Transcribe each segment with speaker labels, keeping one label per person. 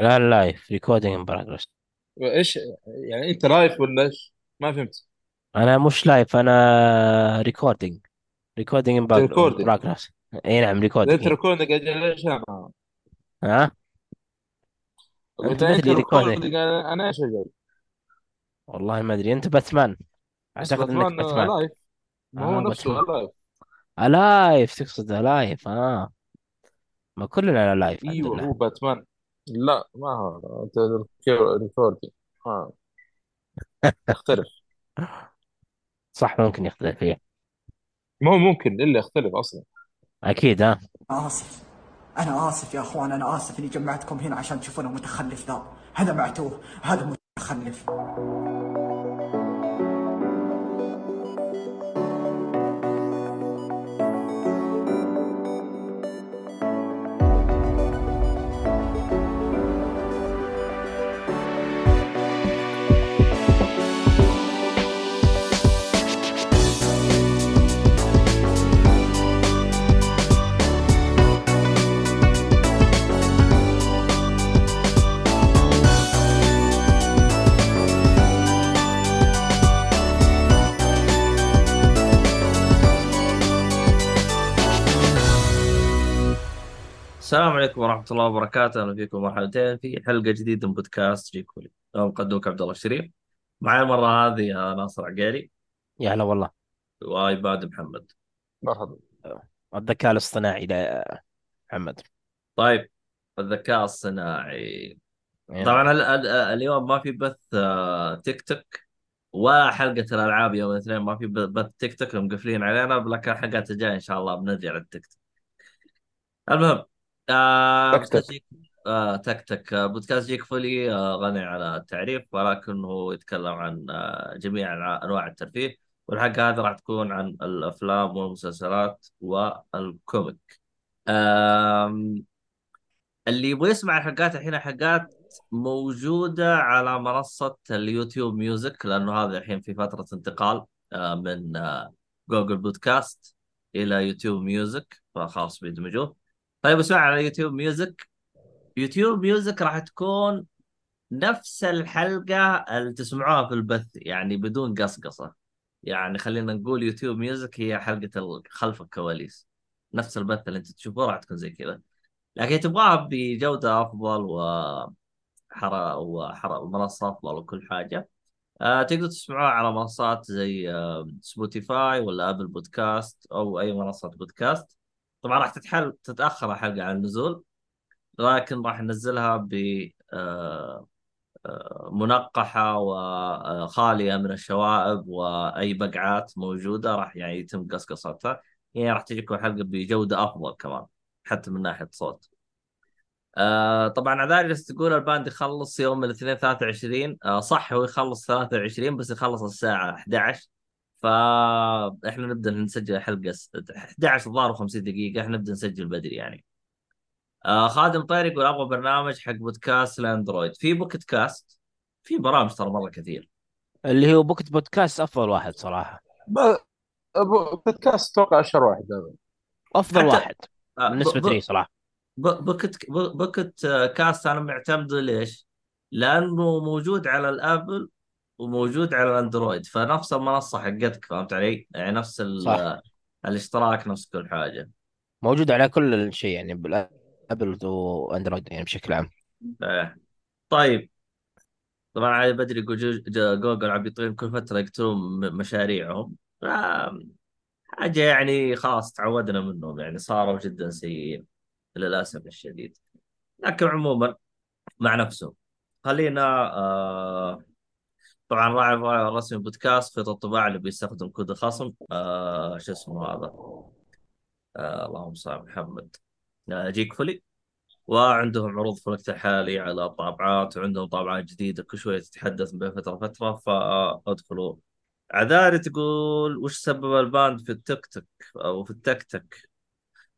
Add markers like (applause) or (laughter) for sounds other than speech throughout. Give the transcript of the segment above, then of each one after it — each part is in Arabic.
Speaker 1: لا live recording in progress
Speaker 2: إيش يعني أنت live ولا إيش؟ ما فهمت.
Speaker 1: أنا مش live أنا recording
Speaker 2: recording in
Speaker 1: progress إي نعم recording
Speaker 2: انت. recording أجل ليش أنا؟
Speaker 1: ها؟ أنت أنت
Speaker 2: recording أنا أنا إيش أجل؟
Speaker 1: والله ما أدري أنت باتمان. أعتقد إنك
Speaker 2: باتمان live ما هو
Speaker 1: آه
Speaker 2: نفسه live
Speaker 1: الايف تقصد الايف آه. ما كلنا
Speaker 2: live
Speaker 1: إيوه
Speaker 2: هو باتمان. لا ما هو أنت recording آه. (laughs) يختلف.
Speaker 1: صح ممكن يختلف فيه
Speaker 2: ما هو ممكن إلا يختلف أصلا.
Speaker 1: أكيد ها.
Speaker 3: آسف. أنا آسف يا أخوان أنا آسف إني جمعتكم هنا عشان تشوفون المتخلف ذا. هذا معتوه هذا متخلف.
Speaker 4: السلام عليكم ورحمة الله وبركاته، أهلا فيكم مرحبتين في حلقة جديدة من بودكاست جيك فولي. أنا مقدمك عبد الله الشريف. معي المرة هذه يا ناصر عقيلي
Speaker 1: يا هلا والله
Speaker 4: وعباد محمد.
Speaker 2: مرحبا
Speaker 1: الذكاء الاصطناعي لا محمد
Speaker 4: طيب الذكاء الصناعي
Speaker 1: نعم
Speaker 4: طبعا ال ال اليوم ما في بث آه، تيك توك ولا حلقة الألعاب يوم الاثنين ما في ب- بث تيك توك مقفلين علينا لكن الحلقات الجاية إن شاء الله بنرجع للتيك توك. المهم آه بودكاست جيك آه تك تك. آه بودكاست جيك فولي آه غني على التعريف ولكنه يتكلم عن آه جميع أنواع الترفيه. والحلقة هذه راح تكون عن الأفلام والمسلسلات وال comic. آم اللي يبغى يسمع الحلقات الحين حلقات موجودة على منصة اليوتيوب ميوزك لأنه هذا الحين في فترة انتقال آه من آه Google Podcast إلى YouTube Music فخلاص بيدمجوه. طيب اسمع على YouTube Music. YouTube Music راح تكون نفس الحلقة اللي تسمعوها في البث يعني بدون قصقصة. يعني خلينا نقول YouTube Music هي حلقة ال- خلف الكواليس. نفس البث اللي انت تشوفه راح تكون زي كذا. لكن تبغاها بجودة أفضل وحرا وحرا ومنصة أفضل وكل حاجة آه تقدر تسمعوها على منصات زي آه Spotify ولا Apple Podcast أو أي منصة بودكاست. طبعا راح تتحل تتأخر الحلقة عن النزول لكن راح ننزلها ب آه، آه، منقحة وخالية من الشوائب وأي بقعات موجودة راح يعني يتم قصقصتها يعني راح تجيكم الحلقة بجودة أفضل كمان حتى من ناحية صوت. آه طبعا عذاري تقول ال ban يخلص يوم الاثنين 23 آه صح هو يخلص 23 بس يخلص الساعة 11 فاحنا نبدأ نسجل حلقة س- 11 الظاهر و50 دقيقة إحنا نبدأ نسجل بدري يعني. آه خادم طير يقول أبغى برنامج حق بودكاست ال Android في Pocket Cast؟ في برامج ترى مرة كثير.
Speaker 1: اللي هو Pocket بودكاست أفضل واحد صراحة.
Speaker 2: ب- بودكاست أتوقع أشهر واحد
Speaker 1: أفضل
Speaker 4: حتى
Speaker 1: واحد
Speaker 4: آه ب
Speaker 1: بالنسبة لي
Speaker 4: ب
Speaker 1: صراحة.
Speaker 4: ب Pocket ب- Pocket آه، Cast أنا معتمده ليش؟ لأنه موجود على ال Apple وموجود على الأندرويد فنفس المنصة حقتك فهمت علي؟ يعني نفس
Speaker 1: صح.
Speaker 4: الاشتراك نفس كل حاجة.
Speaker 1: موجود على كل شيء يعني بالأبل وأندرويد يعني بشكل عام.
Speaker 4: آه. طيب. طبعا علي بدري جوجل عم يطيرون كل فترة يقتلون مشاريعهم. حاجة يعني خلاص تعودنا منهم يعني صاروا جدا سيئين للأسف الشديد. لكن عموما مع نفسهم خلينا آه طبعا راعي الراعي الرسمي بودكاست خطط الطباعة اللي بيستخدم كود الخصم. آه شو اسمه هذا؟ آه اللهم صل على محمد. آه جيك فولي. وعندهم عروض في الوقت الحالي على الطابعات وعندهم طابعات جديدة كل شوية تتحدث بين فترة وفترة فأدخلوا. عذاري تقول وش سبب ال ban في التيك توك أو في التك تك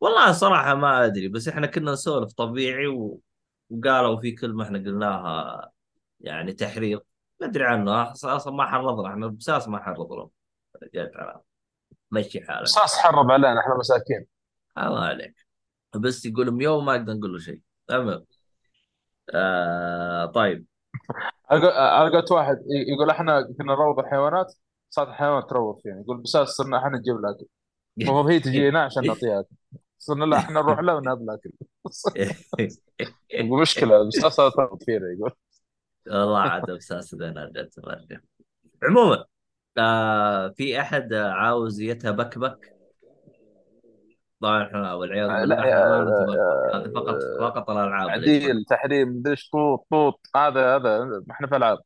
Speaker 4: والله صراحة ما أدري بس إحنا كنا نسولف طبيعي. وقالوا في كلمة إحنا قلناها يعني تحريض ما أدري عنه. أصلا ما حرضنا. إحنا بساس ما حرض لهم جات على مشي حالك.
Speaker 2: أساس حرب علينا. إحنا مساكين.
Speaker 4: الله عليك. بس يقول ميو ما أقدر نقول له شيء. تمام. آه طيب.
Speaker 2: لقيت واحد. ي- يقول إحنا كنا نروض الحيوانات. صارت الحيوانات تروض فينا. يقول بس صرنا إحنا نجيب لها اكل المفروض هي تجينا عشان نعطيها. اكل صرنا لا إحنا نروح لها ونهب لها اكل مشكلة. بس صارت تروض فينا. يقول.
Speaker 4: والله عاد بساس ذا جت مرة. عموما آه في أحد عاوز يتبكبك طبعا إحنا والعياذ بالله نتبكبك هذه فقط
Speaker 2: آه،
Speaker 4: فقط الألعاب.
Speaker 2: تعديل تحريم مدري إيش طوط طوط هذا هذا ما إحنا في ألعاب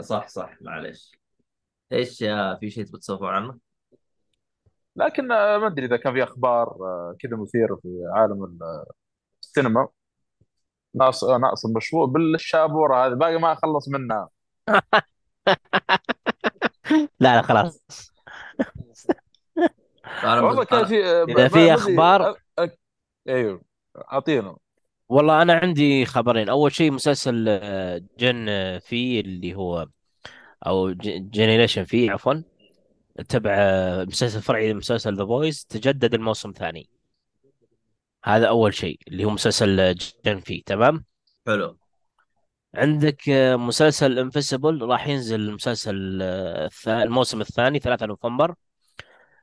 Speaker 4: صح صح معلش إيش آه، في شيء تبي تسولفون عنه؟
Speaker 2: لكن آه، ما أدري إذا كان في أخبار آه، كذا مثيرة في عالم السينما ناقص ناقص المشروع بالشابورة هذه باقي ما خلص منها. (laughs)
Speaker 1: لا لا خلاص.
Speaker 2: والله كان في
Speaker 1: إذا
Speaker 2: ما-
Speaker 1: في
Speaker 2: آه، أيوه أعطينا.
Speaker 1: والله أنا عندي خبرين. أول شيء مسلسل Gen آه، V اللي هو أو Generation V عفوا تبع آه، مسلسل فرعي لمسلسل The Boys تجدد الموسم الثاني. هذا أول شيء اللي هو مسلسل آه، Gen V تمام؟
Speaker 4: حلو.
Speaker 1: عندك آه، مسلسل Invincible راح ينزل المسلسل آه، الث- الموسم الثاني 3 نوفمبر.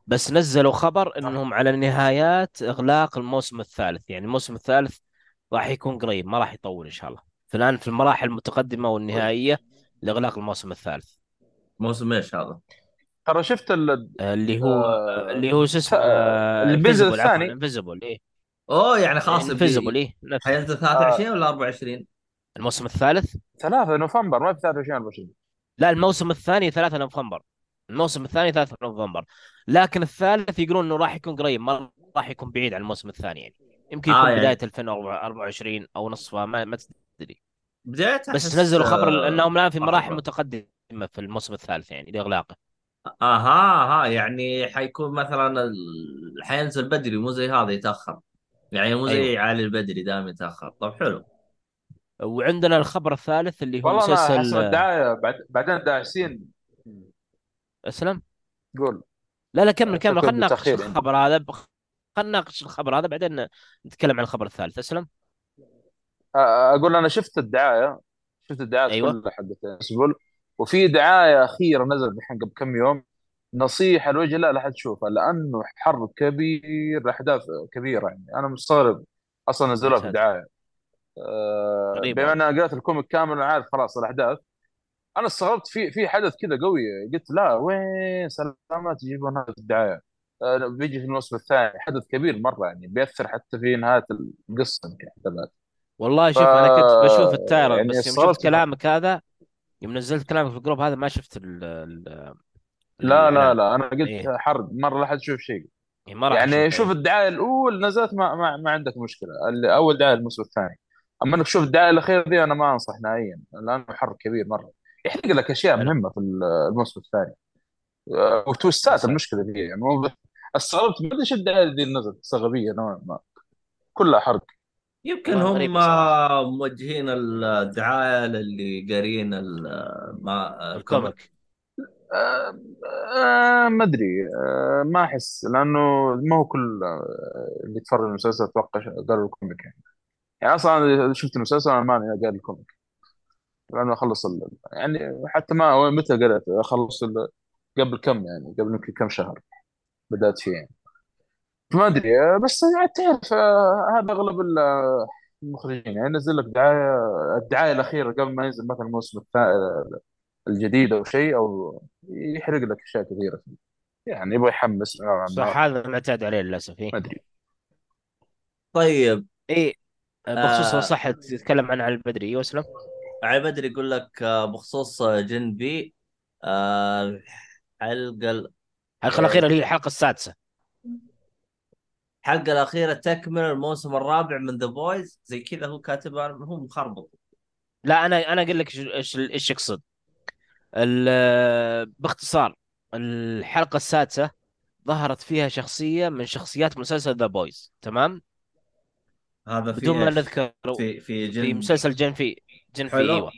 Speaker 1: بس نزلوا خبر إنهم على نهايات إغلاق الموسم الثالث. يعني الموسم الثالث راح يكون قريب ما راح يطول إن شاء الله. فالان في المراحل المتقدمة والنهائية لإغلاق الموسم الثالث.
Speaker 4: موسم إيش هذا؟
Speaker 2: ترى شفت ال-
Speaker 1: اللي هو اللي هو شو اسمه
Speaker 2: اللي بينزل الثاني.
Speaker 1: Invincible إيه.
Speaker 4: أوه يعني خلاص
Speaker 1: Invincible
Speaker 4: بي-
Speaker 1: إيه نفس.
Speaker 4: حينزل 23 ولا 24
Speaker 1: الموسم الثالث؟
Speaker 2: 3 نوفمبر ما في 23 24
Speaker 1: لا الموسم الثاني 3 نوفمبر. الموسم الثاني 3 نوفمبر. لكن الثالث يقولون إنه راح يكون قريب ما راح يكون بعيد عن الموسم الثاني يعني. يمكن
Speaker 4: آه،
Speaker 1: يكون
Speaker 4: يعني-
Speaker 1: بداية 2024 أو نصفها ما, ما تدري.
Speaker 4: بدايتها
Speaker 1: بس نزلوا خبر
Speaker 4: آه،
Speaker 1: أنهم الان في مراحل
Speaker 4: مرة.
Speaker 1: متقدمة في الموسم الثالث يعني لإغلاقه.
Speaker 4: أها ها يعني حيكون مثلا ال... حينزل بدري مو زي هذا يتأخر. يعني مو زي
Speaker 1: أيوة.
Speaker 4: علي البدري دائما يتأخر. طب حلو.
Speaker 1: وعندنا الخبر الثالث اللي هو
Speaker 2: والله
Speaker 1: مسلسل
Speaker 2: حسب الدعايه بعد بعدين داعسين.
Speaker 1: أسلم.
Speaker 2: قول.
Speaker 1: لا لا كمل كمل. خلينا نناقش. الخبر هذا. ب- خلينا نناقش الخبر هذا بعدين نتكلم عن الخبر الثالث.
Speaker 2: أسلم. أقول أنا شفت الدعاية. شفت الدعايات
Speaker 1: أيوة.
Speaker 2: كلها حقت وفي دعاية أخيرة نزلت الحين قبل كم يوم. نصيحة لوجه الله لا احد تشوفها لأنه حرب كبير احداث كبيرة يعني. أنا مستغرب أصلا نزلوها في آه،
Speaker 1: غريب
Speaker 2: بما. ان قرأت الكوميك كامل أنا عارف خلاص الاحداث أنا استغربت في في حدث كذا قوي قلت لا وين سلامات يجيبون هذا في الدعاية؟ آه، بيجي في الموسم الثاني. حدث كبير مرة يعني بيأثر حتى في نهاية القصة يمكن احتمال
Speaker 1: والله شوف
Speaker 2: ف-
Speaker 1: أنا كنت بشوف ال trailer
Speaker 2: يعني
Speaker 1: بس يوم شفت كلامك هذا يوم نزلت كلامك في ال group هذا ما شفت ال ال
Speaker 2: لا لا
Speaker 1: الإعلان.
Speaker 2: لا أنا قلت
Speaker 1: إيه.
Speaker 2: حرق مرة لا حد يشوف شيء
Speaker 1: إيه، ما راح
Speaker 2: يعني
Speaker 1: أشوفه،
Speaker 2: شوف
Speaker 1: إيه.
Speaker 2: الدعاية الاولى نزلت ما, ما, ما عندك مشكلة اللي أول دعاية الموسم الثاني أما إنك تشوف الدعاية الأخيرة دي أنا ما أنصح نهائيا لأنه حرب كبير مرة يحرق لك
Speaker 1: أشياء.
Speaker 2: مهمة في الموسم الثاني آه، وتوستات المشكلة فيه يعني استغربت ما أدري إيش الدعاية دي اللي نزلت غبيه نوعا ما كلها حرق
Speaker 4: يمكن هم. موجهين الدعاية للي قارين ال- ما
Speaker 1: الكوميك
Speaker 2: آه آه ما أدري آه ما أحس لأنه ما هو كل آه اللي يتفرج المسلسل أتوقع قالوا ال comic يعني يعني أصلا أنا شفت المسلسل أنا ماني قاري ال comic لأنه أخلص. يعني حتى ما متى قرأت أخلص. قبل كم يعني قبل يمكن كم شهر بدأت فيه يعني ما أدري آه، بس يعني تعرف هذا أغلب ال- المخرجين يعني ينزل لك دعاية الدعاية الأخيرة قبل ما ينزل مثلا الموسم الثا- الجديد أو شيء أو يحرق لك أشياء كثيرة. فيه يعني يبغى يحمس. نوعا
Speaker 1: صح
Speaker 2: ما
Speaker 1: هذا معتاد عليه للأسف إيه.
Speaker 2: ما أدري.
Speaker 4: طيب.
Speaker 1: إيه بخصوص
Speaker 4: آه.
Speaker 1: صح تتكلم عن علي البدري أيوه اسلم
Speaker 4: علي بدري يقول لك آه، بخصوص آه، Gen V آه، الحلقة ال-
Speaker 1: الحلقة الأخيرة اللي هي الحلقة السادسة.
Speaker 4: الحلقة الأخيرة تكمل الموسم الرابع من The Boys زي كذا هو كاتبها هو مخربط.
Speaker 1: لا أنا أنا أقول لك إيش إيش يقصد. باختصار الحلقة السادسة ظهرت فيها شخصية من شخصيات مسلسل The Boys تمام
Speaker 4: هذا في
Speaker 1: بدون ما؟ نذكر
Speaker 4: في في Gen
Speaker 1: V مسلسل Gen V Gen
Speaker 4: V.
Speaker 1: أيوه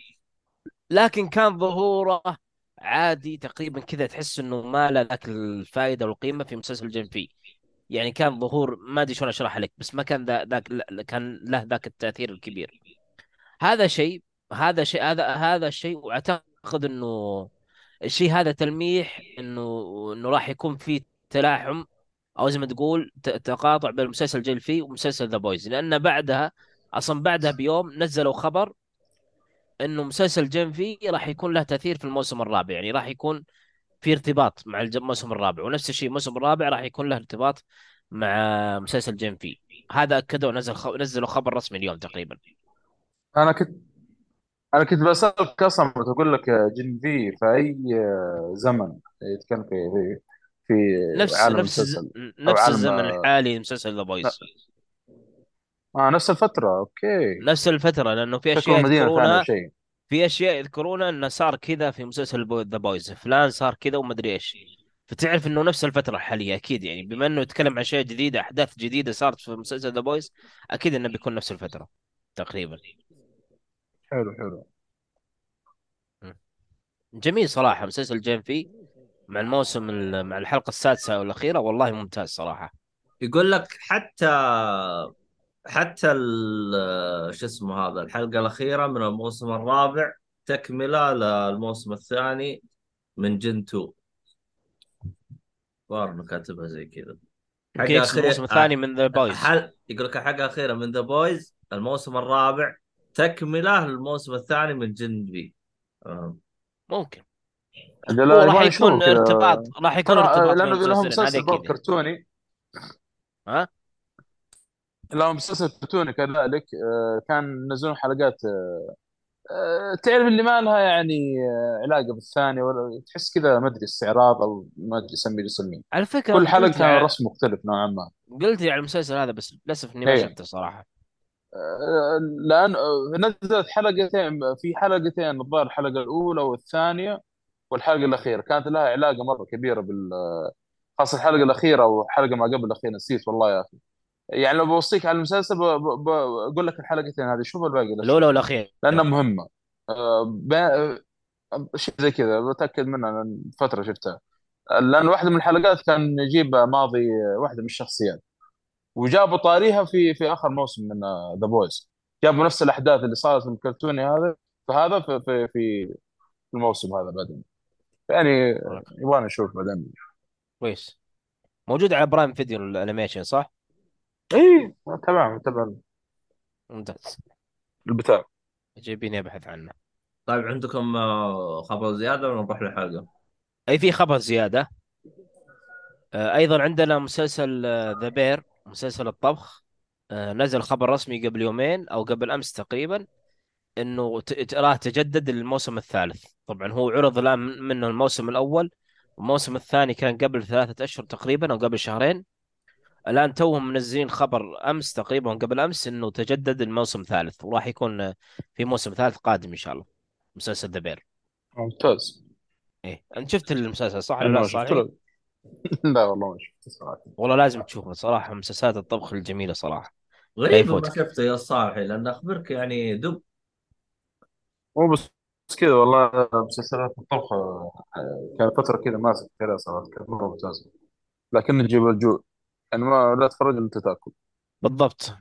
Speaker 1: لكن كان ظهوره عادي تقريبا كذا تحس إنه ما له ذاك الفائده والقيمة في مسلسل Gen V يعني كان ظهور ما أدري شلون اشرح لك بس ما كان ذا ذاك كان له ذاك التأثير الكبير هذا شيء هذا شيء هذا هذا الشيء وأعتقد إنه الشيء هذا تلميح إنه إنه راح يكون في تلاحم أو زي ما تقول تقاطع بين مسلسل جيل في ومسلسل The Boys لأن بعدها أصلا بعدها بيوم نزلوا خبر إنه مسلسل جيم في راح يكون له تأثير في الموسم الرابع. يعني راح يكون في ارتباط مع الموسم الرابع. ونفس الشيء الموسم الرابع راح يكون له ارتباط مع مسلسل جيم في. هذا أكدوا نزل خ... نزلوا خبر رسمي اليوم تقريبا.
Speaker 2: أنا كنت أنا كنت بسالك أصلا بقول لك Gen V في أي زمن؟ يتكلم في في في
Speaker 1: نفس
Speaker 2: عالم
Speaker 1: نفس.
Speaker 2: المسلسل.
Speaker 1: نفس
Speaker 2: عالم
Speaker 1: الزمن الحالي مسلسل ذا بويز
Speaker 2: آه نفس الفترة أوكي.
Speaker 1: نفس الفترة لأنه في
Speaker 2: ثانية
Speaker 1: يذكرونها
Speaker 2: شيء.
Speaker 1: في أشياء يذكرونها أنه صار كذا في مسلسل The Boys فلان صار كذا ومدري إيش. فتعرف أنه نفس الفترة الحالية أكيد يعني. بما أنه يتكلم عن أشياء جديدة أحداث جديدة صارت في مسلسل The Boys أكيد أنه بيكون نفس الفترة تقريبا.
Speaker 2: حلو حلو.
Speaker 1: جميل صراحة مسلسل جيم في مع الموسم ال- مع الحلقة السادسة والأخيرة والله ممتاز صراحة.
Speaker 4: يقول لك حتى حتى ال- شو اسمه هذا الحلقة الأخيرة من الموسم الرابع تكملة للموسم الثاني من جن 2 ظاهر انه كاتبها زي كذا.
Speaker 1: يقصد الموسم الثاني من The Boys
Speaker 4: حل يقول لك الحلقة الأخيرة من The Boys الموسم الرابع تكملة للموسم الثاني من Gen V آه.
Speaker 1: ممكن.
Speaker 2: لا،
Speaker 1: راح يكون. ارتباط راح يكون ارتباط لأنه
Speaker 2: لهم مسلسل كرتوني.
Speaker 1: ها؟
Speaker 2: لهم مسلسل كرتوني كذلك. آه، كان ينزلون حلقات آه، آه، تعرف اللي ما لها يعني آه، علاقة بالثانية ولا تحس كذا ما أدري استعراض أو ما أدري سميه يسميه.
Speaker 1: على فكرة
Speaker 2: كل
Speaker 1: حلقة
Speaker 2: كان رسم مختلف نوعا ما.
Speaker 1: قلت لي على المسلسل هذا بس للأسف إني ما
Speaker 2: إيه.
Speaker 1: شفته صراحة.
Speaker 2: آه، لأن نزلت حلقتين في حلقتين الظاهر الحلقة الأولى والثانية والحلقة الأخيرة. كانت لها علاقة مرة كبيرة بال خاصة الحلقة الأخيرة وحلقه ما قبل الاخيره نسيت والله يا أخي. يعني لو بوصيك على المسلسل بقول لك الحلقتين هذه شوف الباقي لا الأولى
Speaker 1: والأخيرة.
Speaker 2: لأنها مهمة. آه، شيء زي كذا بتأكد منها لأن فترة شفتها. لأن واحدة من الحلقات كان يجيب ماضي واحدة من الشخصيات. وجابوا طاريها في في آخر موسم من The Boys جابوا نفس الأحداث اللي صارت في الكرتوني هذا فهذا في في في الموسم هذا بعدين. يعني يبغى نشوف بعدين.
Speaker 1: كويس. موجود على Prime Video ال animation صح؟
Speaker 2: إي تمام تمام.
Speaker 1: ممتاز.
Speaker 2: البتاع.
Speaker 1: جايبيني أبحث عنه.
Speaker 4: طيب عندكم آه، خبر زيادة ولا نروح للحلقة؟
Speaker 1: أي في خبر زيادة. آه، أيضا عندنا مسلسل ذا بير مسلسل الطبخ آه، نزل خبر رسمي قبل يومين أو قبل أمس تقريبا إنه راه تجدد الموسم الثالث. طبعا هو عرض الآن من- منه الموسم الأول والموسم الثاني كان قبل ثلاثة أشهر تقريبا أو قبل شهرين. الآن توهم منزلين خبر أمس تقريبا قبل أمس إنه تجدد الموسم الثالث وراح يكون في موسم ثالث قادم إن شاء الله. مسلسل ذا بير
Speaker 2: ممتاز.
Speaker 1: إيه. أنت شفت المسلسل صح؟ ولا
Speaker 2: أنا
Speaker 1: لا؟
Speaker 2: له. (laughs) لا والله ما شفت صراحة.
Speaker 1: والله لازم تشوفه صراحة مسلسلات الطبخ الجميلة صراحة. لا
Speaker 4: غريب ما شفته يا صالحي لأن أخبرك يعني دب.
Speaker 2: مو بس بس كذا والله مسلسلات الطبخ آه، كان فترة كذا ماسك كذا صراحة كانت مرة ممتازة. لكن تجيب الجوع يعني ما لا تتفرج إلا أنت تأكل.
Speaker 1: بالضبط.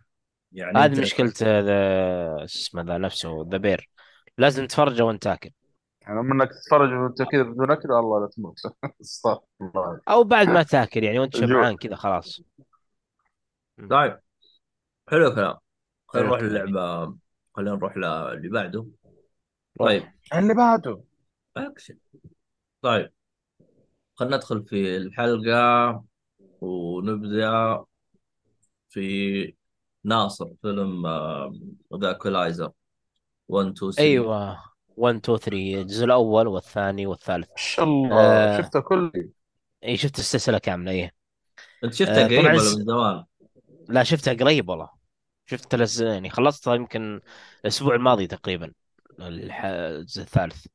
Speaker 4: يعني
Speaker 1: هذه ذا شو اسمه ذا نفسه The Bear. لازم تتفرجه وأنت تاكل.
Speaker 2: يعني اما انك تتفرج وانت كذا بدون اكل الله لا تموت. (laughs) استغفر الله.
Speaker 1: أو بعد ما تاكل يعني
Speaker 2: وأنت
Speaker 1: شبعان كذا خلاص.
Speaker 4: طيب. حلو الكلام. خلينا نروح. للعبة. خلينا نروح للي بعده. طيب.
Speaker 2: اللي بعده.
Speaker 4: أكشن. طيب. خلينا ندخل في الحلقة ونبدأ في ناصر فيلم The Equalizer 1 2 3
Speaker 1: أيوه. 1 2 3 الجزء الأول والثاني والثالث.
Speaker 2: ما شاء الله.
Speaker 1: آه.
Speaker 2: شفته كله.
Speaker 1: اي شفت السلسلة كاملة إيه.
Speaker 4: أنت شفتها
Speaker 1: آه،
Speaker 4: قريب ولا من زمان؟
Speaker 1: لا شفتها قريب والله. شفت لز... يعني خلصتها يمكن الأسبوع الماضي تقريبا الح- الجزء الثالث.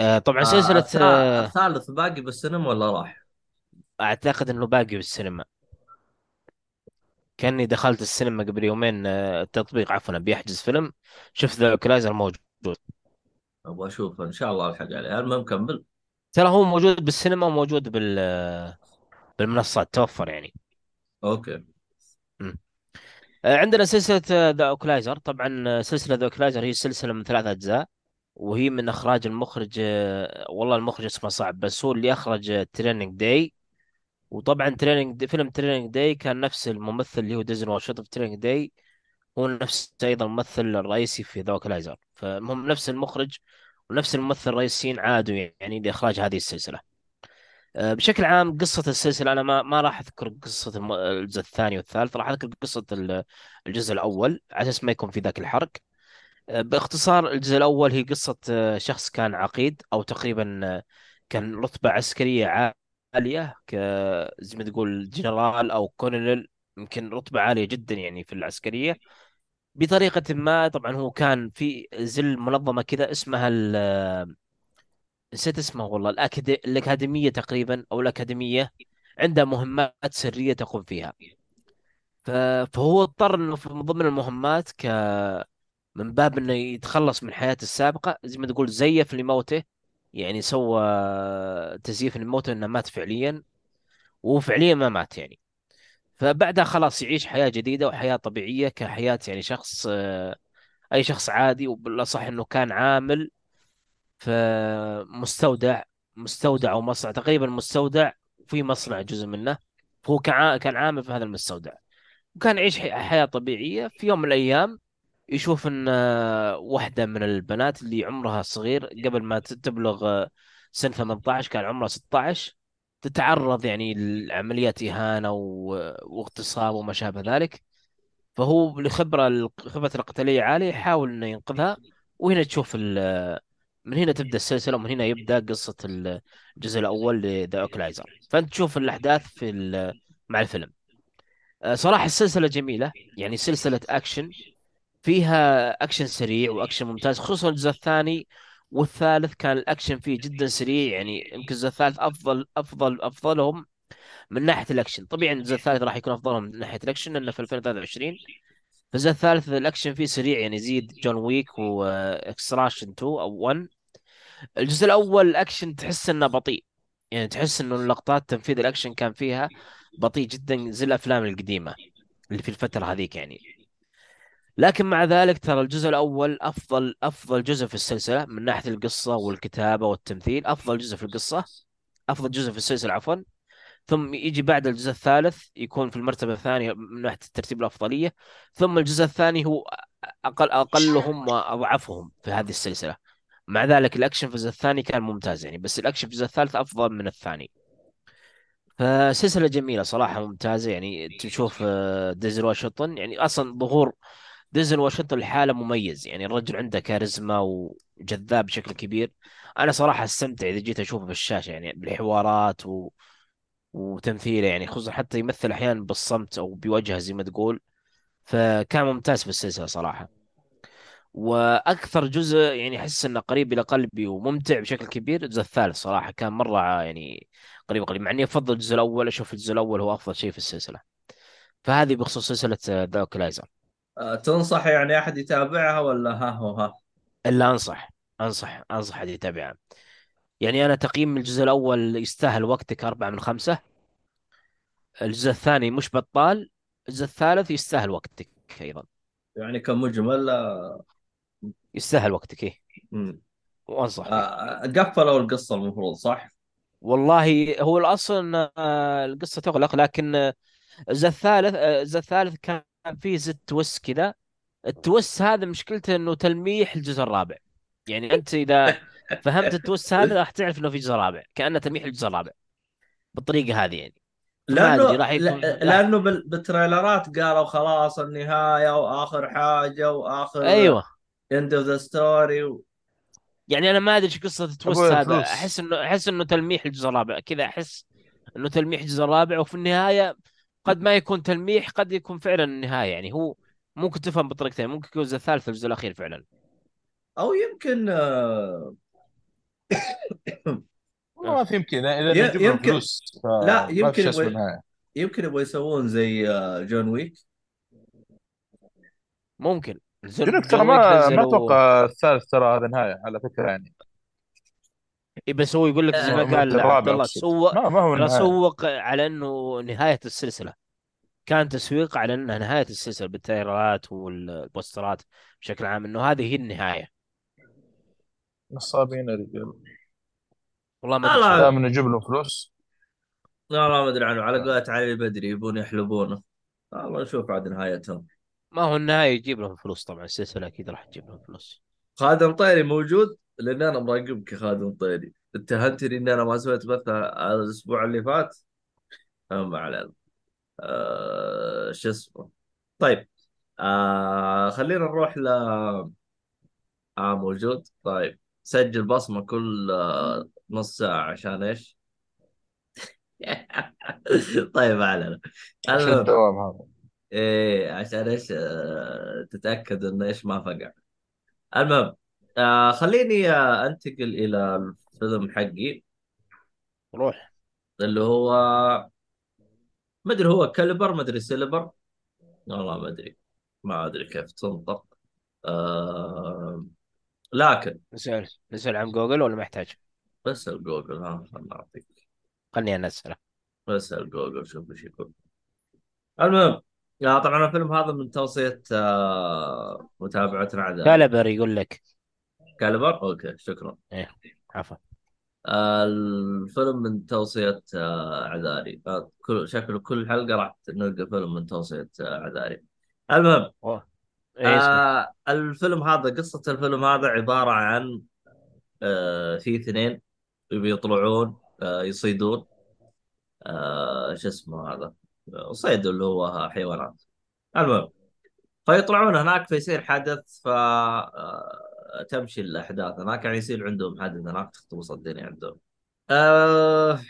Speaker 1: آه، طبعا
Speaker 4: آه سلسلة
Speaker 1: آه،
Speaker 4: الثالث باقي بالسينما ولا راح؟
Speaker 1: أعتقد إنه باقي بالسينما. كأني دخلت السينما قبل يومين آه، التطبيق عفوا بيحجز فيلم. شفت The Equalizer موجود.
Speaker 4: أبغى أشوف ان شاء الله الحق عليه. المهم كمل
Speaker 1: ترى هو موجود بالسينما وموجود بال بالمنصات توفر يعني.
Speaker 4: Okay.
Speaker 1: آه، عندنا سلسلة The Equalizer. طبعا سلسلة The Equalizer هي سلسلة من ثلاث أجزاء وهي من إخراج المخرج والله المخرج اسمه صعب بس هو اللي أخرج Training Day وطبعا Training فيلم Training Day كان نفس الممثل اللي هو دينزل واشنطن في Training Day هو نفس أيضا الممثل الرئيسي في The Equalizer فهم نفس المخرج ونفس الممثل الرئيسيين عادوا يعني لإخراج هذه السلسلة. آه، بشكل عام قصة السلسلة أنا ما ما راح أذكر قصة الجزء الثاني والثالث راح أذكر قصة ال- الجزء الأول على أساس ما يكون في ذاك الحرق. آه، باختصار الجزء الأول هي قصة آه، شخص كان عقيد أو تقريبا كان رتبة عسكرية عالية زي ما تقول جنرال أو كولونيل يمكن رتبة عالية جدا يعني في العسكرية. بطريقة ما طبعا هو كان في زل منظمة كذا اسمها نسيت اسمها والله الأكاد... الأكاديمية تقريبا أو الأكاديمية عندها مهمات سرية تقوم فيها. ف... فهو اضطر إنه من ضمن المهمات ك من باب إنه يتخلص من حياته السابقة زي ما تقول زيف لموته يعني سوى تزييف لموته إنه مات فعليا وفعليا ما مات يعني. فبعدها خلاص يعيش حياة جديدة وحياة طبيعية كحياة يعني شخص آه، أي شخص عادي وبالأصح أنه كان عامل في مستودع أو مصنع تقريبا مستودع في مصنع جزء منه فهو كان عامل في هذا المستودع. وكان يعيش حي- حياة طبيعية في يوم من الأيام يشوف أن آه، واحدة من البنات اللي عمرها صغير قبل ما تبلغ آه، سن 18 كان عمرها 16 تتعرض يعني لعمليات إهانة واغتصاب وما شابه ذلك فهو لخبرة خبرة القتالية عالية يحاول إنه ينقذها وهنا تشوف من هنا تبدأ السلسلة ومن هنا يبدأ قصة الجزء الأول ل The Equalizer فأنت تشوف الأحداث في مع الفيلم. آه، صراحة السلسلة جميلة يعني سلسلة أكشن فيها أكشن سريع وأكشن ممتاز خصوصا الجزء الثاني والثالث كان الأكشن فيه جدا سريع يعني يمكن الجزء الثالث أفضل أفضل أفضلهم من ناحية الأكشن. طبيعي الجزء الثالث راح يكون أفضلهم من ناحية الأكشن لأنه في 2023 الجزء الثالث الأكشن فيه سريع يعني يزيد John Wick و Extraction 2 أو 1 الجزء الأول الأكشن تحس إنه بطيء يعني تحس إنه اللقطات تنفيذ الأكشن كان فيها بطيء جدا زي الأفلام القديمة اللي في الفترة هذيك يعني. لكن مع ذلك ترى الجزء الأول أفضل أفضل جزء في السلسلة من ناحية القصة والكتابة والتمثيل أفضل جزء في القصة أفضل جزء في السلسلة عفوا. ثم يجي بعد الجزء الثالث يكون في المرتبة الثانية من ناحية الترتيب الأفضلية. ثم الجزء الثاني هو أقل أقلهم وأضعفهم في هذه السلسلة. مع ذلك الأكشن في الجزء الثاني كان ممتاز يعني بس الأكشن في الجزء الثالث أفضل من الثاني. فسلسلة جميلة صراحة ممتازة يعني. تشوف آه، دينزل واشنطن يعني أصلا ظهور دينزل واشنطن لحاله مميز. يعني الرجل عنده كاريزما وجذاب بشكل كبير. أنا صراحة استمتع إذا جيت أشوفه في الشاشة يعني بالحوارات و... وتمثيله. يعني خصوصا حتى يمثل أحيانا بالصمت أو بوجهه زي ما تقول. فكان ممتاز في السلسلة صراحة. وأكثر جزء يعني أحس إنه قريب إلى قلبي وممتع بشكل كبير الجزء الثالث صراحة. كان مرة يعني قريب قريب مع إني أفضل الجزء الأول أشوف الجزء الأول هو أفضل شيء في السلسلة. فهذه بخصوص سلسلة The Equalizer.
Speaker 4: آه، تنصح يعني أحد يتابعها ولا ها هو ها؟
Speaker 1: إلا أنصح أنصح أنصح حد يتابعها. يعني أنا تقييم الجزء الأول يستاهل وقتك أربعة من خمسة. الجزء الثاني مش بطال. الجزء الثالث يستاهل وقتك أيضا.
Speaker 4: يعني كمجمل آه،
Speaker 1: يستاهل وقتك
Speaker 4: مم.
Speaker 1: وأنصح
Speaker 4: آه، قفلوا القصة المفروض صح؟
Speaker 1: والله هو الأصل إن آه، القصة تغلق لكن آه، الجزء الثالث آه، الجزء الثالث كان فيه زي twist كذا. ال twist هذا مشكلته إنه تلميح الجزء الرابع. يعني أنت إذا (laughs) فهمت ال twist هذا راح تعرف إنه في جزء رابع كأنه تلميح الجزء الرابع. بالطريقة هذه يعني.
Speaker 4: لأنه
Speaker 1: راح يكون
Speaker 4: لأنه بال- بالتريلرات قالوا خلاص النهاية وآخر حاجة وآخر
Speaker 1: أيوه.
Speaker 4: End of the story
Speaker 1: يعني أنا ما أدري إيش قصة ال
Speaker 2: twist أبوي
Speaker 1: هذا.
Speaker 2: فلوس
Speaker 1: أحس إنه أحس إنه تلميح الجزء الرابع. كذا أحس إنه تلميح الجزء الرابع وفي النهاية قد ما يكون تلميح قد يكون فعلا النهاية يعني هو ممكن تفهم بطريقتين ممكن يكون الجزء الثالث والجزء الأخير فعلا.
Speaker 4: أو يمكن آه، (coughs)
Speaker 2: ما في يمكن إذا
Speaker 4: يمكن
Speaker 2: فلوس
Speaker 4: لا يمكن يبغى يمكن يبغى يسوون زي آه، جون ويك
Speaker 1: ممكن. جون
Speaker 2: ترى
Speaker 1: ويك
Speaker 2: ما ما
Speaker 1: نزلوا
Speaker 2: أتوقع الثالث ترى هذا نهاية على فكرة يعني.
Speaker 1: إيه بس هو يقول لك زي ما
Speaker 4: آه،
Speaker 1: قال عبد الله
Speaker 2: أقصد.
Speaker 1: سوق
Speaker 2: ما ما هو
Speaker 1: ترى
Speaker 2: النهايه
Speaker 1: سوق على إنه نهاية السلسلة. كان تسويق على إنها نهاية السلسلة بالتريلرات والبوسترات بشكل عام إنه هذه هي النهاية.
Speaker 2: نصابين يا رجال
Speaker 1: والله ما أدري
Speaker 2: دائما نجيب لهم فلوس؟
Speaker 4: لا لا ما أدري عنه. على قولة علي البدري يبون يحلبونه. والله نشوف عاد نهايتهم.
Speaker 1: ما هو النهاية يجيب لهم فلوس طبعا السلسلة أكيد راح تجيب لهم فلوس.
Speaker 4: خادم طيري موجود؟ لأن أنا مراقبك يا خادم طيري اتهمتني ان أنا ما سويت بث على الأسبوع اللي فات؟ ما علينا. آه شو اسمه؟ طيب. آه خلينا نروح ل آه موجود. طيب. سجل بصمة كل آه نص ساعة عشان إيش؟ (laughs) طيب ما علينا. المهم.
Speaker 2: الدوام هذا.
Speaker 4: إيه عشان إيش؟ آه تتأكد انه إيش ما فقع. المهم. آه خليني آه أنتقل إلى الفيلم حقي.
Speaker 1: روح.
Speaker 4: اللي هو ما أدري هو كاليبر ما أدري كاليبر والله ما أدري. ما أدري كيف تنطق. آه لكن
Speaker 1: نسأل نسأل عن جوجل ولا ما يحتاج؟
Speaker 4: بس الجوجل ها خلنا نعطيك
Speaker 1: خلني أنا أسأله.
Speaker 4: بس الجوجل شوف إيش يقول. المهم آه طبعا الفيلم هذا من توصية آه متابعتنا عذاري
Speaker 1: كاليبر يقول لك
Speaker 4: كاليبر أوكي شكرا.
Speaker 1: إيه عفوا.
Speaker 4: آه الفيلم من توصية آه عذاري. آه كل شكله كل حلقة راح نلقى فيلم من توصية عذاري. المهم
Speaker 1: اسمه؟
Speaker 4: آه الفيلم هذا قصة الفيلم هذا عبارة عن آه في اثنين يبي يطلعون آه يصيدون. آه شو اسمه هذا؟ صيد اللي هو حيوانات. المهم فيطلعون هناك فيصير حدث ف آه، تمشي الأحداث. هناك يعني يصير عندهم حدث هناك تتخربط الدنيا عندهم. آه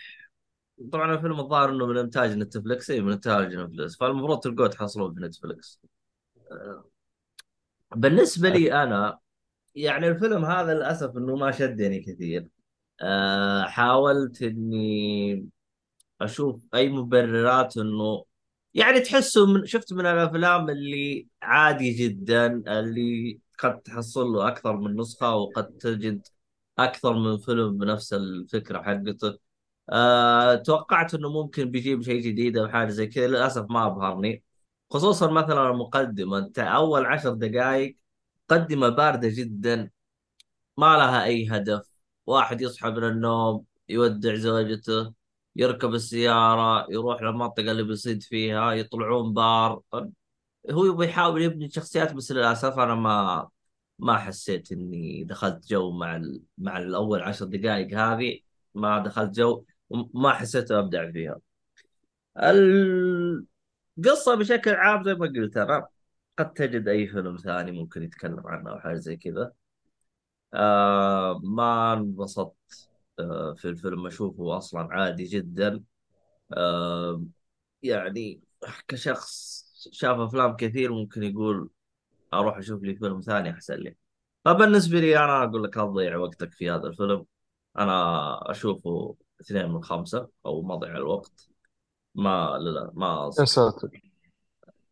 Speaker 4: طبعا الفيلم الظاهر إنه من إنتاج نتفلكس إي من إنتاج نتفلكس فالمفروض تلقوه تحصلوه في نتفلكس آه، بالنسبة لي أنا يعني الفيلم هذا للأسف إنه ما شدني كثير. آه حاولت إني أشوف أي مبررات إنه يعني تحسه من شفت من الأفلام اللي عادي جدا اللي قد تحصل له أكثر من نسخة وقد تجد أكثر من فيلم بنفس الفكرة حقته. أه توقعت إنه ممكن بيجيب شيء جديد أو حاجة زي كذا للأسف ما أبهرني. خصوصا مثلا المقدمة أنت أول عشر دقائق مقدمة باردة جدا ما لها أي هدف. واحد يصحى من النوم يودع زوجته يركب السيارة يروح للمنطقة اللي بيصيد فيها يطلعون بار. هو يبغى يحاول يبني شخصيات بس للأسف أنا ما ما حسيت إني دخلت جو مع ال... مع الأول عشر دقائق هذه ما دخلت جو وما حسيت أبدع فيها. القصة بشكل عام زي ما قلت أنا قد تجد أي فيلم ثاني ممكن يتكلم عنه أو حاجة زي كذا. آه ما انبسطت آه في الفيلم. أشوفه أصلا عادي جدا. آه يعني كشخص شاف أفلام كثير ممكن يقول أروح أشوف لي فيلم ثاني أحسن لي فبالنسبة لي أنا أقول لك لا تضيع وقتك في هذا الفيلم أنا أشوفه اثنين من خمسة أو مضيع الوقت ما لا لا ما
Speaker 2: يا. ساتر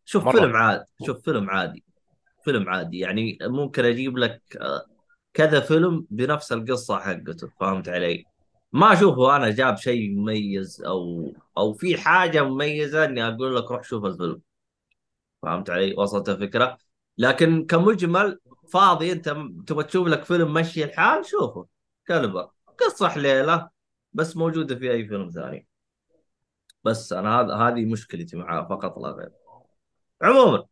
Speaker 4: شوف
Speaker 1: مرة.
Speaker 4: فيلم عادي شوف فيلم عادي فيلم عادي يعني ممكن أجيب لك آه، كذا فيلم بنفس القصة حقته فهمت علي؟ ما أشوفه أنا جاب شيء مميز أو أو في حاجة مميزة إني أقول لك روح شوف الفيلم فهمت علي؟ وصلت الفكرة؟ لكن كمجمل فاضي انت تبغى تشوف لك فيلم مشي الحال شوفه كلبر قصة حليلة بس موجودة في أي فيلم ثاني بس أنا هذا هذه مشكلتي معاه فقط لا غير عموما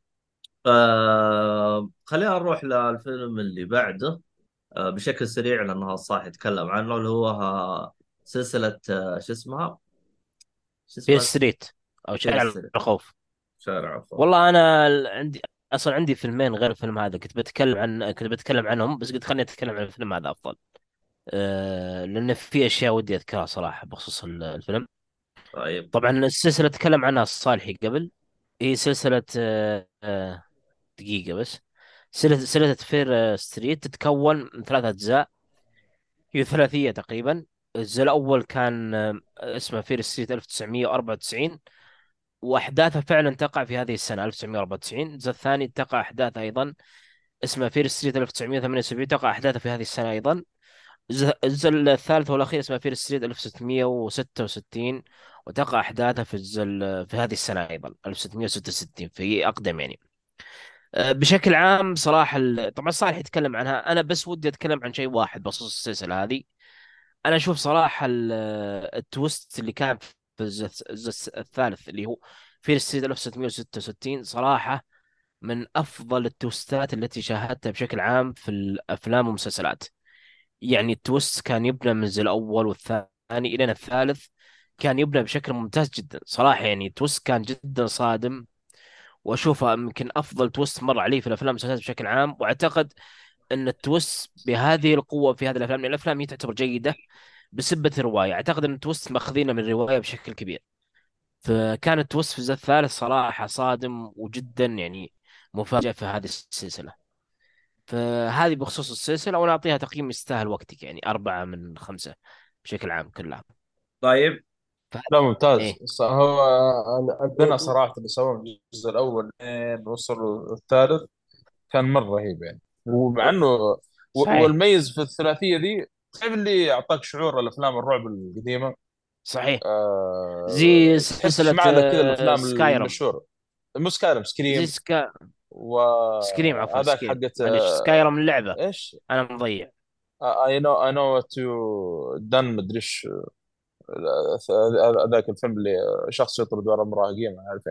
Speaker 4: آه خلينا نروح للفيلم اللي بعده آه بشكل سريع لأنه صح يتكلم عنه اللي هو آه، سلسلة آه شو اسمها؟ شو اسمها؟
Speaker 1: ستريت أو شارع. الخوف
Speaker 4: شارع الخوف
Speaker 1: والله أنا عندي أصلا عندي فيلمين غير الفيلم هذا كنت بتكلم عن كنت بتكلم عنهم بس قلت خليني أتكلم عن الفيلم هذا أفضل. أه... لأن في أشياء ودي أذكرها صراحة بخصوص ال- الفيلم.
Speaker 4: طيب.
Speaker 1: طبعا السلسلة تكلم عنها الصالحي قبل. هي سلسلة أه... أه... دقيقة بس. سلسله سلسلة فير آه، ستريت تتكون من ثلاثة أجزاء. هي ثلاثية تقريبا. الجزء الأول كان آه، اسمه فير ستريت 1994 واحداثها فعلا تقع في هذه السنة 1994 الجزء الثاني تقع احداثها أيضا. اسمه فير ستريت 1978 تقع احداثها في هذه السنة أيضا. الجزء الثالث والأخير اسمه فير ستريت 1666 وتقع احداثها في الجزء ال- في هذه السنة أيضا 1666 في أقدم يعني. أه، بشكل عام صراحة طبعا الصالحي تكلم عنها. أنا بس ودي أتكلم عن شيء واحد بخصوص السلسلة هذه. أنا أشوف صراحة ال- ال twist اللي كان في الجزء الثالث اللي هو فير ستريت 1666 صراحة من أفضل ال twistات التي شاهدتها بشكل عام في الأفلام والمسلسلات. يعني ال twist كان يبنى من الأول والثاني إلى الثالث كان يبنى بشكل ممتاز جدا. صراحة يعني ال twist كان جدا صادم وأشوفه يمكن أفضل twist مر علي في الأفلام والمسلسلات بشكل عام. وأعتقد إن ال twist بهذه القوة في هذه الأفلام لأن الأفلام هي تعتبر جيدة. بسبة الرواية. أعتقد إن ال twist ماخذينه من الرواية بشكل كبير. فكان ال twist في الجزء الثالث صراحة صادم وجدا يعني مفاجئ في هذه السلسلة. فهذه بخصوص السلسلة وأنا أعطيها تقييم يستاهل وقتك يعني أربعة من خمسة بشكل عام كلها.
Speaker 4: طيب.
Speaker 2: لا ممتاز.
Speaker 1: إيه.
Speaker 2: هو البناء صراحة اللي سووه الجزء الأول لين وصلوا الثالث كان مرة رهيب يعني. ومع
Speaker 1: صحيح.
Speaker 2: والميز في الثلاثية دي تعرف اللي أعطاك شعور الأفلام الرعب القديمة؟
Speaker 1: صحيح.
Speaker 2: أه
Speaker 1: زي
Speaker 2: معنا كذا الأفلام
Speaker 1: سكايرم
Speaker 2: المشهورة. مو سكايرم
Speaker 1: زي
Speaker 2: سكريم
Speaker 1: سكا سكريم عفوا سكريم
Speaker 2: حقت
Speaker 1: معلش
Speaker 2: آه،
Speaker 1: سكايرم اللعبة.
Speaker 2: إيش؟
Speaker 1: أنا مضيع.
Speaker 2: اي نو اي نو وات يو دن مدري إيش. ذاك الفيلم اللي شخص يطرد ورا مراهقين ما أعرف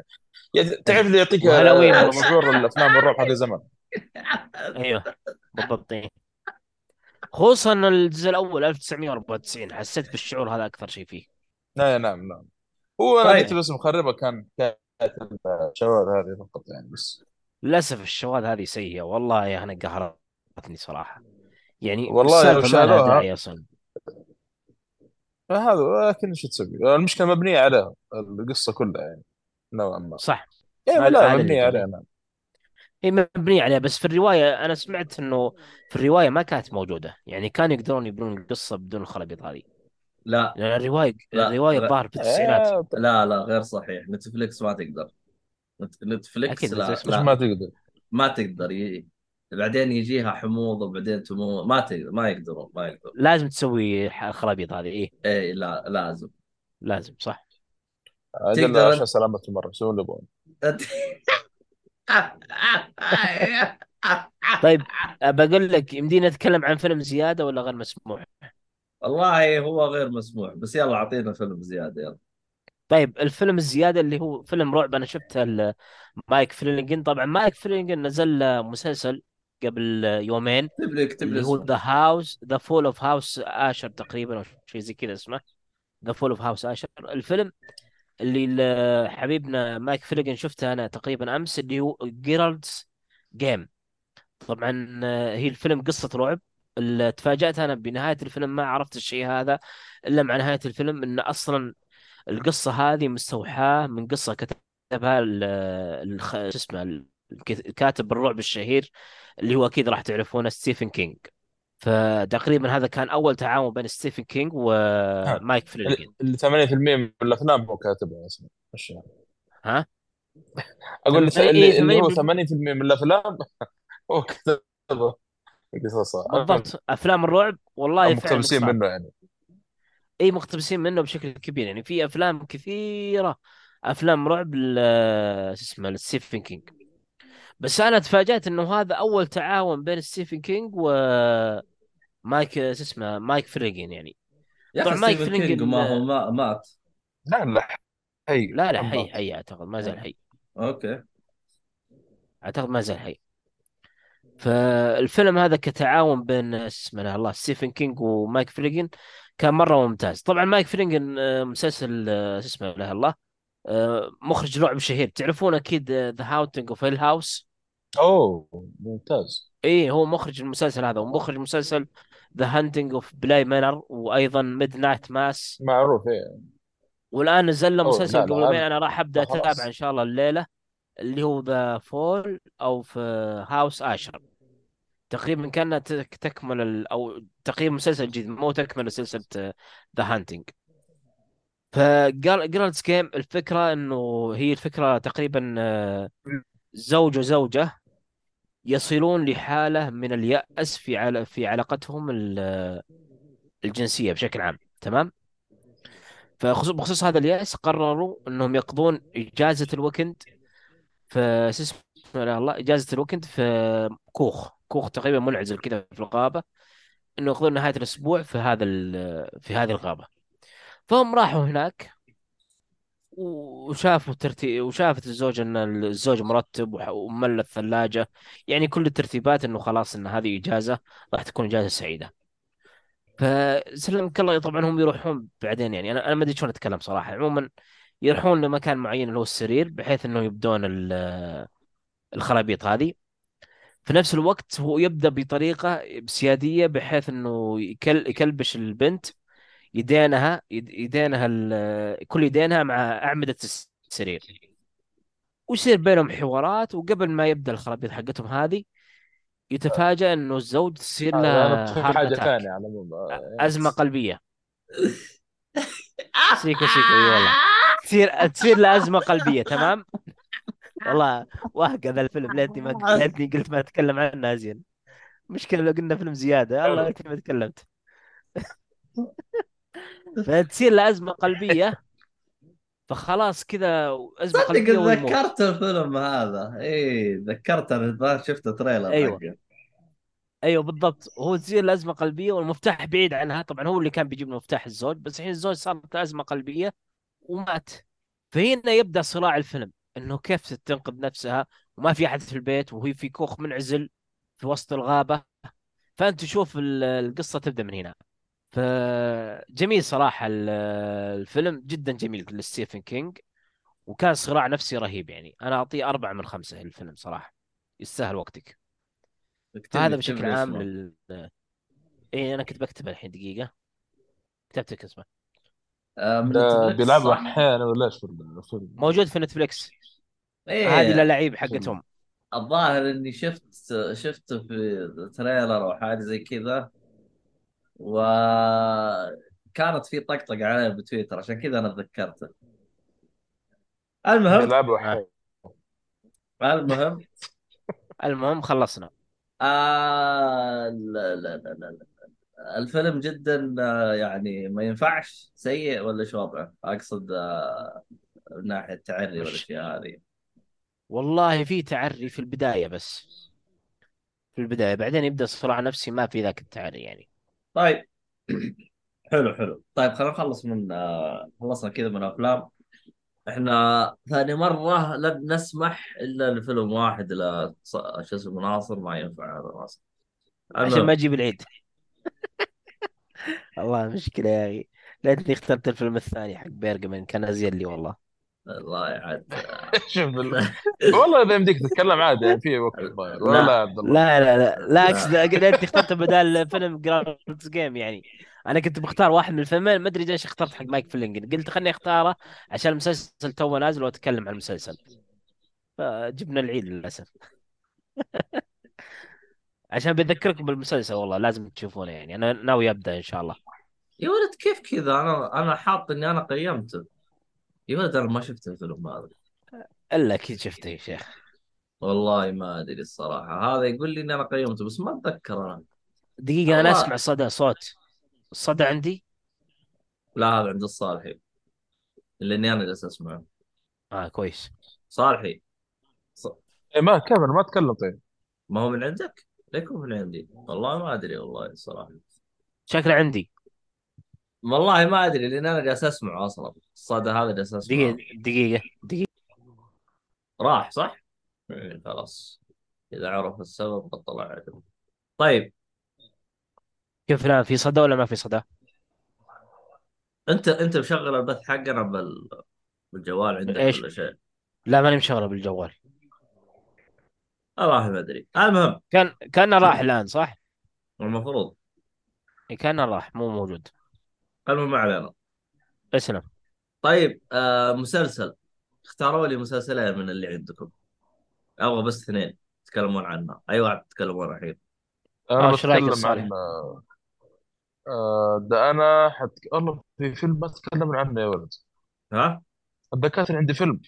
Speaker 2: تعرف اللي يعطيك آه، شعور الأفلام الرعب هذا زمن.
Speaker 1: أيوه بالضبط إيه. خصوصا الجزء الأول 1994 حسيت بالشعور هذا أكثر شيء فيه.
Speaker 2: نعم نعم نعم هو أنا قلت
Speaker 4: طيب
Speaker 2: بس مخربة كان الشواذ هذه فقط يعني بس.
Speaker 1: للأسف الشواذ هذه سيئة. والله يا أنا قهرتني صراحة. يعني
Speaker 2: والله لو شالوها. هذا لكن إيش تسوي؟ المشكلة مبنية عليها القصة كلها يعني نوعا ما.
Speaker 1: صح.
Speaker 2: يعني لا
Speaker 1: مبنية
Speaker 2: عليها نعم.
Speaker 1: هي مبنية عليها. بس في الرواية أنا سمعت إنه في الرواية ما كانت موجودة. يعني كانوا يقدرون يبنون القصة بدون الخرابيط هذه
Speaker 4: لا.
Speaker 1: لأن الرواية
Speaker 4: لا
Speaker 1: الرواية. الظاهر في التسعينات
Speaker 2: آه،
Speaker 4: لا لا غير صحيح. نتفليكس ما تقدر. نت- نتفليكس
Speaker 1: أكيد
Speaker 4: لا
Speaker 1: بس
Speaker 2: إيش
Speaker 1: ما
Speaker 4: لا
Speaker 2: تقدر.
Speaker 4: ما تقدر ي... بعدين يجيها حموضه وبعدين تموت ما تقدر ما يقدرون ما يقدرون.
Speaker 1: لازم تسوي الخرابيط هذه إيه
Speaker 4: إي لا لازم.
Speaker 1: لازم صح.
Speaker 4: تقدر
Speaker 2: عشان سلامة المرة شو اللي يبغون. (laughs)
Speaker 1: طيب (laughs) بقول لك يمدينا نتكلم عن فيلم زيادة ولا غير مسموح
Speaker 4: والله هو غير مسموح بس يلا أعطينا فيلم زيادة يلا.
Speaker 1: طيب الفيلم الزيادة اللي هو فيلم رعب أنا شفته مايك فلاناغان طبعا مايك فلاناغان نزل مسلسل قبل يومين
Speaker 4: اكتب لي اكتب لي
Speaker 1: اللي هو The House The Fall of House Usher تقريبا أو شيء زي كذا اسمه. The Fall of House Usher الفيلم اللي حبيبنا مايك فلاناغان شفته أنا تقريبا أمس اللي هو Gerald's Game طبعا آه، هي الفيلم قصة رعب اللي تفاجأت أنا بنهاية الفيلم ما عرفت الشيء هذا إلا مع نهاية الفيلم إن أصلا القصة هذه مستوحاة من قصة كتبها. شو اسمه الك- كاتب الرعب الشهير اللي هو أكيد راح تعرفونه ستيفن كينج فتقريبا هذا كان أول تعاون بين ستيفن كينج ومايك فلينجن
Speaker 2: اللي 80% من الأفلام هو كاتبها أصلا يعني.
Speaker 1: ها؟ أقول
Speaker 2: اللي,
Speaker 1: إيه
Speaker 2: اللي هو
Speaker 1: 80%
Speaker 2: 80% من الأفلام (laughs) هو كاتبها. قصصها
Speaker 1: بالضبط. أفلام الرعب والله
Speaker 2: مقتبسين منه يعني.
Speaker 1: اي مقتبسين منه بشكل كبير يعني. في أفلام كثيرة. أفلام رعب شو اسمه لستيفن كينج بس أنا تفاجأت إنه هذا أول تعاون بين ستيفن كينج ومايك شو اسمه مايك فليجن يعني. طبعا مايك
Speaker 4: ستيفن كينج
Speaker 1: فلينجن
Speaker 4: ما هو ما مات.
Speaker 2: لا لا هي
Speaker 1: لا لا حي حي أعتقد ما زال. حي.
Speaker 4: أوكي.
Speaker 1: أعتقد ما زال حي. فالفيلم هذا كتعاون بين اسمه لا الله ستيفن كينج ومايك فليجن كان مرة ممتاز. طبعا مايك فليجن آه، مسلسل آه، شو اسمه لا الله آه، مخرج رعب شهير. تعرفون أكيد The Haunting of Hill House
Speaker 2: أوه ممتاز.
Speaker 1: إيه هو مخرج المسلسل هذا ومخرج مسلسل The Haunting of Bly Manor وأيضا Midnight Mass
Speaker 2: معروف إيه.
Speaker 1: والآن نزل له مسلسل قبل يومين أنا راح أبدأ أتابعه
Speaker 2: إن
Speaker 1: شاء الله الليلة اللي هو The Fall of House Usher تقريبا كأنها تك- تكمل ال... أو تقريبا مسلسل جديد مو تكمل سلسلة The Haunting ف Gerald's Game الفكرة إنه هي الفكرة تقريبا آه، زوج وزوجه يصلون لحالة من اليأس في عل... في علاقتهم ال... الجنسية بشكل عام تمام؟ فخصوص بخصوص هذا اليأس قرروا إنهم يقضون إجازة ال weekend في الله؟ إجازة ال weekend في كوخ. كوخ تقريبا منعزل كذا في الغابة إنه يقضون نهاية الأسبوع في هذا ال- في هذه الغابة. فهم راحوا هناك. وشافوا ترتيب وشافت الزوجة إن الزوج مرتب وملى الثلاجة. يعني كل الترتيبات إنه خلاص إن هذه إجازة راح تكون إجازة سعيدة. فسلمك الله. طبعا هم يروحون بعدين يعني. أنا أنا ما أدري شلون أتكلم صراحة. عموما يروحون لمكان معين اللي هو السرير بحيث إنه يبدون ال- الخرابيط هذه. في نفس الوقت هو يبدأ بطريقة سيادية بحيث إنه يكل يكلبش البنت. يدينها يد- يدينها ال- كل يدينها مع أعمدة السرير. ويصير بينهم حوارات وقبل ما يبدأ الخرابيط حقتهم هذه يتفاجأ إنه الزوج تصير له حاجة
Speaker 2: ثانية على
Speaker 1: أزمة قلبية. (laughs) سيكو سيكو إي والله. تصير تصير له أزمة قلبية تمام؟ والله واهق هذا الفيلم ليتني ما ليتني قلت ما أتكلم عنه ازين مشكلة لو قلنا فيلم زيادة الله ليتني ما تكلمت. (laughs) فتصير له أزمة قلبية. فخلاص كذا أزمة
Speaker 4: صدق
Speaker 1: قلبية ويموت.
Speaker 4: تذكرت الفيلم هذا. اي تذكرت أنا شفت تريلر
Speaker 1: أيوة.
Speaker 4: حقه.
Speaker 1: أيوه بالضبط. هو تصير له أزمة قلبية والمفتاح بعيد عنها. طبعا هو اللي كان بيجيب له مفتاح الزوج بس الحين الزوج صارت له أزمة قلبية ومات. فهنا يبدأ صراع الفيلم إنه كيف تنقذ نفسها؟ وما في أحد في البيت وهي في كوخ منعزل في وسط الغابة. فأنت تشوف ال- القصة تبدأ من هنا. فجميل صراحة ال- الفيلم جدا جميل لستيفن كينج وكان صراع نفسي رهيب يعني. أنا أعطيه أربعة من خمسة الفيلم صراحة. يستاهل وقتك. هذا بشكل عام. لل اي أنا كنت بكتب الحين دقيقة. كتبت لك اسمه.
Speaker 4: آه،
Speaker 2: بيلعبوا؟ أحيانا ولا إيش
Speaker 1: موجود في نتفليكس.
Speaker 4: إيه
Speaker 1: هذه اللعيب حقتهم.
Speaker 4: الظاهر إني شفت شفته في تريلر أو حاجة زي كذا. وكانت في طقطقة عليه بتويتر عشان كذا أنا تذكرته المهم
Speaker 1: آه.
Speaker 4: المهم (laughs)
Speaker 1: المهم خلصنا
Speaker 4: آه لا لا لا لا لا. الفيلم جدا آه، يعني ما ينفعش سيء ولا شو وضعه أقصد آه، من ناحية التعري؟ والاشياء هذه
Speaker 1: والله في تعري في البداية بس في البداية بعدين يبدأ صراع نفسي ما في ذاك التعري يعني
Speaker 4: طيب. حلو حلو. طيب خلينا نخلص من آه، خلصنا كذا من أفلام. إحنا ثاني مرة لن نسمح إلا لفيلم واحد لا شو اسمه ناصر ما ينفع هذا ناصر.
Speaker 1: عشان ما أجيب العيد. (laughs) والله مشكلة يا أخي. ليتني اخترت الفيلم الثاني حق بيرجمان كان أزين لي والله.
Speaker 4: الله يعد. (laughs)
Speaker 2: شوف ال- (laughs) والله إذا يمديك تتكلم عادي يعني في وقت ولا
Speaker 4: لا.
Speaker 2: لا يا عبد الله.
Speaker 1: لا لا لا. لا أقصد ليتني اخترت بدال فيلم Gerald's Game يعني. أنا كنت بختار واحد من الفيلمين ما أدري ليش اخترت حق مايك فلينجن قلت خلني أختاره عشان المسلسل توه نازل وأتكلم عن المسلسل. فجبنا العيد للأسف. (laughs) عشان بذكركم بالمسلسل والله لازم تشوفونه يعني. أنا ناوي أبدأ إن شاء الله.
Speaker 4: يا ولد كيف كذا؟ أنا أنا حاط إني أنا قيمته. يا ولد أنا ما شفت الفيلم هذا.
Speaker 1: إلا أكيد شفته يا شيخ.
Speaker 4: والله ما أدري الصراحة. هذا يقول لي اني أنا قيمته بس ما أتذكر أنا.
Speaker 1: دقيقة
Speaker 4: أنا.
Speaker 1: أسمع صدى صوت. الصدى عندي؟
Speaker 4: لا هذا عند الصالحي. اللي أنا جالس أسمعه.
Speaker 1: آه كويس.
Speaker 4: صالحي. ص...
Speaker 2: إيه ما كيف أنا ما اتكلم طيب.
Speaker 4: ما هو من عندك؟ ليكون من عندي. والله ما أدري والله الصراحة.
Speaker 1: شكله عندي.
Speaker 4: والله ما أدري لأن أنا جالس أسمعه أصلا. الصدى هذا جالس أسمعه.
Speaker 1: دقيقة دقيقة دقيقة.
Speaker 4: راح صح؟ إيه خلاص. إذا عرف السبب قد طلع عليه طيب.
Speaker 1: كيف الان في صدى ولا ما في صدى؟
Speaker 4: أنت أنت مشغل البث حقنا بال... بالجوال عندك
Speaker 1: إيش؟
Speaker 4: ولا شيء؟
Speaker 1: لا ماني مشغله بالجوال.
Speaker 4: والله ما أدري. المهم.
Speaker 1: كان كان راح الآن صح؟
Speaker 4: المفروض.
Speaker 1: إيه، كان راح مو موجود.
Speaker 4: المهم ما علينا.
Speaker 1: اسلم.
Speaker 4: طيب آه مسلسل. اختاروا لي مسلسلين من اللي عندكم. أبغى بس اثنين تتكلمون عنها. أي واحد تتكلمون الحين.
Speaker 2: أنا
Speaker 1: آه،؟
Speaker 2: عن آه، ده أنا حت... والله في فيلم ما تكلمنا عنه يا ولد؟
Speaker 4: ها؟
Speaker 2: الدكاتره عندي فيلم.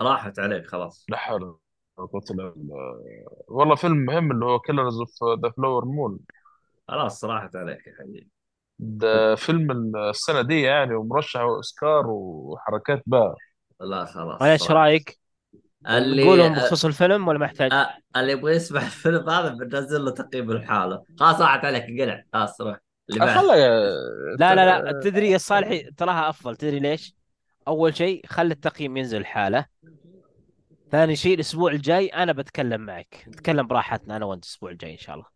Speaker 4: راحت عليك خلاص.
Speaker 2: لا حول ولا قوة إلا بالله. والله فيلم مهم اللي هو Killers of the Flower Moon
Speaker 4: خلاص راحت عليك يا حبيبي.
Speaker 2: ده فيلم السنة دي يعني ومرشح اوسكار وحركات بقى.
Speaker 4: لا خلاص
Speaker 1: إيش
Speaker 4: صراحة
Speaker 1: رأيك؟
Speaker 4: اللي
Speaker 1: نقولهم بخصوص الفيلم ولا محتاج؟
Speaker 4: أ... اللي يبغى يسمع (laughs) الفيلم هذا بننزل له تقييم الحالة خلاص راحت عليك قلع. خلاص روح. اللي بعد.
Speaker 2: خلى
Speaker 1: لا لا لا تدري يا صالحي تراها أفضل. تدري ليش؟ أول شيء خلي التقييم ينزل حاله ثاني شيء الأسبوع الجاي أنا بتكلم معك. نتكلم براحتنا أنا وأنت الأسبوع الجاي إن شاء الله.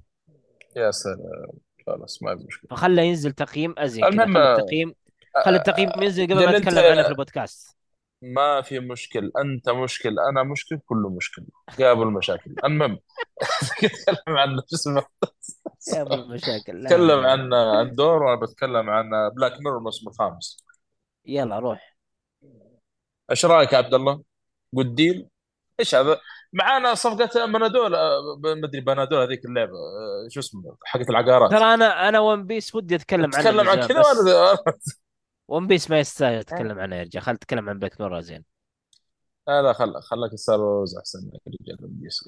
Speaker 2: يا سلام. خلاص ما في مشكلة.
Speaker 1: فخله ينزل تقييم أزين
Speaker 2: المهم
Speaker 1: التقييم خلي التقييم ينزل قبل ما نتكلم عنه في البودكاست.
Speaker 2: ما في مشكل. أنت مشكل أنا مشكل كله مشكل. قابل المشاكل المهم نتكلم عن شو اسمه
Speaker 1: لا
Speaker 2: نتكلم
Speaker 1: لا.
Speaker 2: عن أندور وأنا بتكلم عن Black Mirror الموسم الخامس.
Speaker 1: يلا روح.
Speaker 2: إيش رأيك يا عبد الله؟ good deal؟ إيش هذا؟ معانا صفقة منادول آه، ما أدري بنادول هذيك اللعبة آه، شو اسمه حقت العقارات.
Speaker 1: ترى أنا أنا One Piece ودي أتكلم عنه
Speaker 2: تتكلم
Speaker 1: من
Speaker 2: عن كذا
Speaker 1: One Piece (laughs) ما يستاهل أتكلم عنه يا رجال خل أتكلم عن Black Mirror زين.
Speaker 2: لا لا خل خلك Star Wars أحسن يا رجال Piece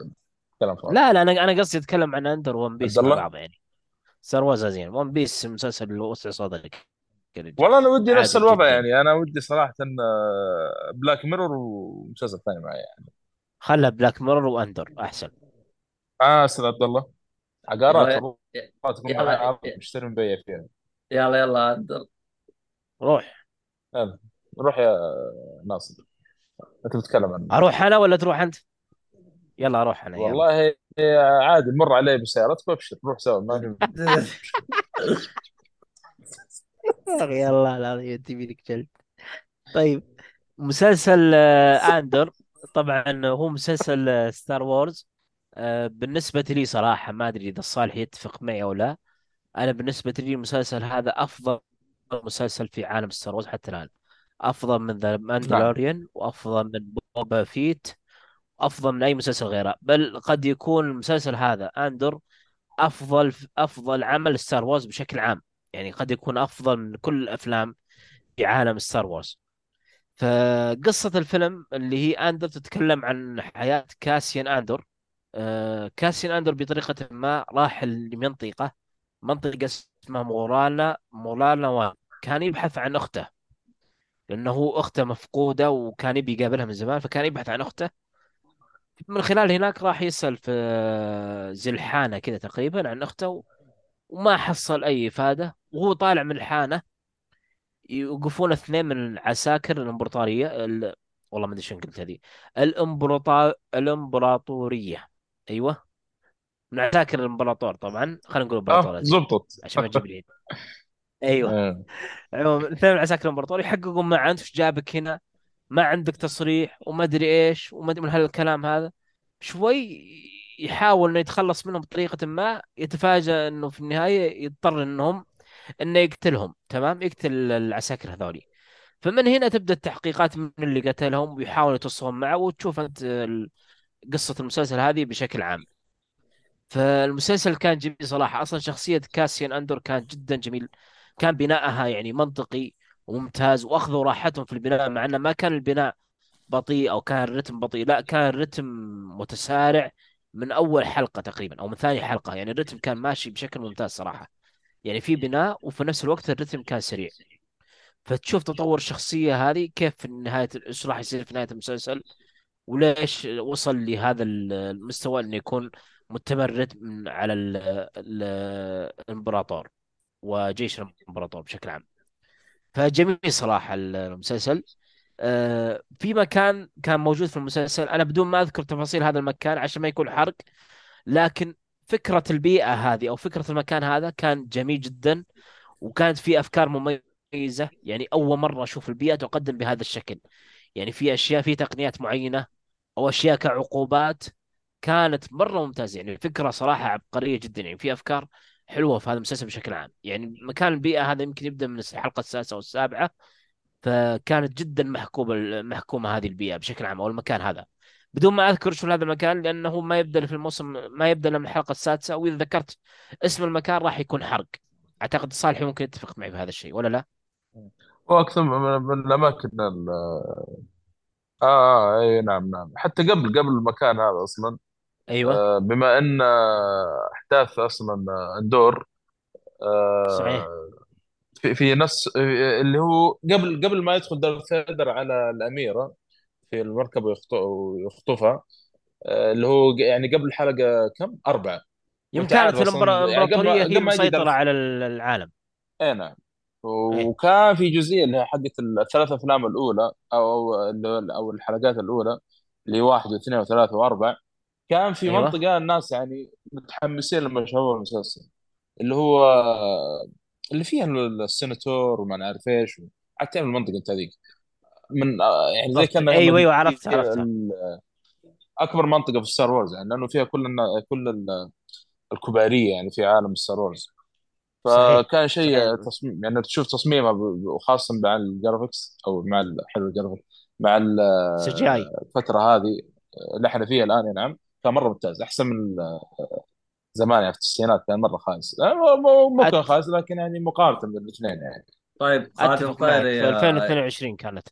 Speaker 2: كلام فاضي.
Speaker 1: لا لا أنا أنا قصدي أتكلم عن اندر
Speaker 2: One
Speaker 1: Piece مع بعض يعني. Star Wars زين. One Piece مسلسل وسع صدرك
Speaker 2: والله أنا ودي نفس الوضع
Speaker 1: جدا.
Speaker 2: يعني أنا ودي صراحة Black Mirror ومسلسل ثاني معي يعني.
Speaker 1: خلها Black Mirror وأندر أحسن.
Speaker 2: آه أستاذ عبد الله. عقارات
Speaker 4: يلا
Speaker 2: مشتري مبيع فيها.
Speaker 4: يلا يلا عدل
Speaker 1: روح.
Speaker 2: يلا روح يا ناصر. انت بتتكلم عنه.
Speaker 1: أروح أنا ولا تروح أنت؟ يلا أروح أنا يلا.
Speaker 2: والله عادي مر علي بسيارتك وأبشر. روح سوا ما في
Speaker 1: يا أخي الله العظيم تبي لك جلد. طيب مسلسل آه، أندر. طبعا هو مسلسل آه، Star Wars آه، بالنسبة لي صراحة ما أدري إذا الصالح يتفق معي أو لا. أنا بالنسبة لي المسلسل هذا أفضل مسلسل في عالم Star Wars حتى الآن. أفضل من The
Speaker 2: نعم.
Speaker 1: Mandalorian وأفضل من بوبا فيت افضل من أي مسلسل غيره. بل قد يكون المسلسل هذا أندر أفضل أفضل عمل Star Wars بشكل عام. يعني قد يكون أفضل من كل الأفلام في عالم Star Wars فقصة الفيلم اللي هي أندر تتكلم عن حياة كاسيان أندر. آه، كاسيان أندر بطريقة ما راح لمنطقة منطقة اسمها مورانا مورانا وان. كان يبحث عن أخته لأنه أخته مفقودة وكان يبي يقابلها من زمان فكان يبحث عن أخته. من خلال هناك راح يسأل في حانة كذا تقريبا عن أخته وما حصل أي إفادة وهو طالع من الحانة. يوقفون اثنين من عساكر الإمبراطورية ال... والله ما أدري شلون قلت هذه. الامبراطور الإمبراطورية. أيوه. من عساكر الإمبراطور طبعا. خلينا نقول
Speaker 2: آه
Speaker 1: امبراطور
Speaker 2: زبطت
Speaker 1: عشان ما تجيب العيد. أيوه.
Speaker 2: آه.
Speaker 1: عموما اثنين من عساكر الامبراطور يحققون معه انت إيش جابك هنا. ما عندك تصريح وما أدري إيش وما أدري من هالكلام هذا. شوي يحاول إنه يتخلص منهم بطريقة ما. يتفاجأ إنه في النهاية يضطر إنهم إنه يقتلهم تمام؟ يقتل العساكر هذولي. فمن هنا تبدأ التحقيقات من اللي قتلهم ويحاول يتصلون معه وتشوف أنت قصة المسلسل هذه بشكل عام. فالمسلسل كان جميل صراحة. أصلا شخصية كاسيان أندور كان جدا جميل. كان بناءها يعني منطقي وممتاز وأخذوا راحتهم في البناء مع إنه ما كان البناء بطيء أو كان الرتم بطيء لا كان الرتم متسارع من أول حلقة تقريبا أو من ثاني حلقة. يعني الرتم كان ماشي بشكل ممتاز صراحة. يعني في بناء وفي نفس الوقت الرتم كان سريع. فتشوف تطور الشخصية هذه كيف في نهاية إيش راح يصير في نهاية المسلسل وليش وصل لهذا المستوى إنه يكون متمرد من على ال ال الإمبراطور وجيش الإمبراطور بشكل عام. فجميل صراحة المسلسل. آه، في مكان كان موجود في المسلسل. أنا بدون ما أذكر تفاصيل هذا المكان عشان ما يكون حرق لكن فكرة البيئة هذه أو فكرة المكان هذا كان جميل جدا وكانت في أفكار مميزة. يعني أول مرة أشوف البيئة تقدم بهذا الشكل. يعني في أشياء في تقنيات معينة أو أشياء كعقوبات كانت مرة ممتازة. يعني الفكرة صراحة عبقرية جدا. يعني في أفكار حلوة في هذا المسلسل بشكل عام. يعني مكان البيئة هذا يمكن يبدأ من الحلقة السادسة أو السابعة فكانت جدا محكومه محكومة هذه البيئة بشكل عام أو المكان هذا. بدون ما أذكر شو هذا المكان لأنه ما يبدأ في الموسم ما يبدأ من الحلقة السادسة. وإذا ذكرت اسم المكان راح يكون حرق. أعتقد صالح ممكن يتفق معي بهذا الشيء ولا لا؟
Speaker 2: هو أكثر من الأماكن ال- آه آه إي نعم نعم. حتى قبل قبل المكان هذا أصلا
Speaker 1: أيوه.
Speaker 2: آه بما إن آه، أحداث أصلا آه، أندور
Speaker 1: صحيح.
Speaker 2: آه في, في نفس اللي هو قبل قبل ما يدخل دارث فيدر على الأميرة في المركبه ويخط- ويخطفها آه، اللي هو يعني قبل الحلقة كم؟ أربعة.
Speaker 1: يوم
Speaker 2: عارف
Speaker 1: كانت
Speaker 2: يعني
Speaker 1: الامبراطوريه هي
Speaker 2: مسيطرة
Speaker 1: على ال- العالم.
Speaker 2: اي نعم.
Speaker 1: إيه.
Speaker 2: وكان في جزئية اللي هي حقت الثلاث أفلام الأولى أو أو الحلقات الأولى اللي واحد واثنين وثلاثة وأربعة. كان في
Speaker 1: أيوه.
Speaker 2: منطقة الناس يعني متحمسين لما شافوا المسلسل. اللي هو اللي فيها السيناتور وما نعرف إيش حتى المنطقة أنت هذيك. من آه، يعني زي كانها
Speaker 1: أيوه أيوه
Speaker 2: مدينه
Speaker 1: عرفت عرفتها.
Speaker 2: أكبر منطقة في ستار وورز يعني لأنه فيها كل كل ال- الكبارية يعني في عالم ستار وورز فكان شيء تصميم يعني تشوف تصميمها وخاصة مع ال graphics أو مع حلو
Speaker 1: ال graphics مع
Speaker 2: الفترة هذه اللي إحنا فيها الآن يا نعم كان مرة ممتاز أحسن من زمان يعني في التسعينات كان مرة خايس. مو كان. خايس لكن يعني مقارنة بين الاثنين يعني.
Speaker 4: طيب
Speaker 1: في
Speaker 4: آه،
Speaker 1: 2022 كانت.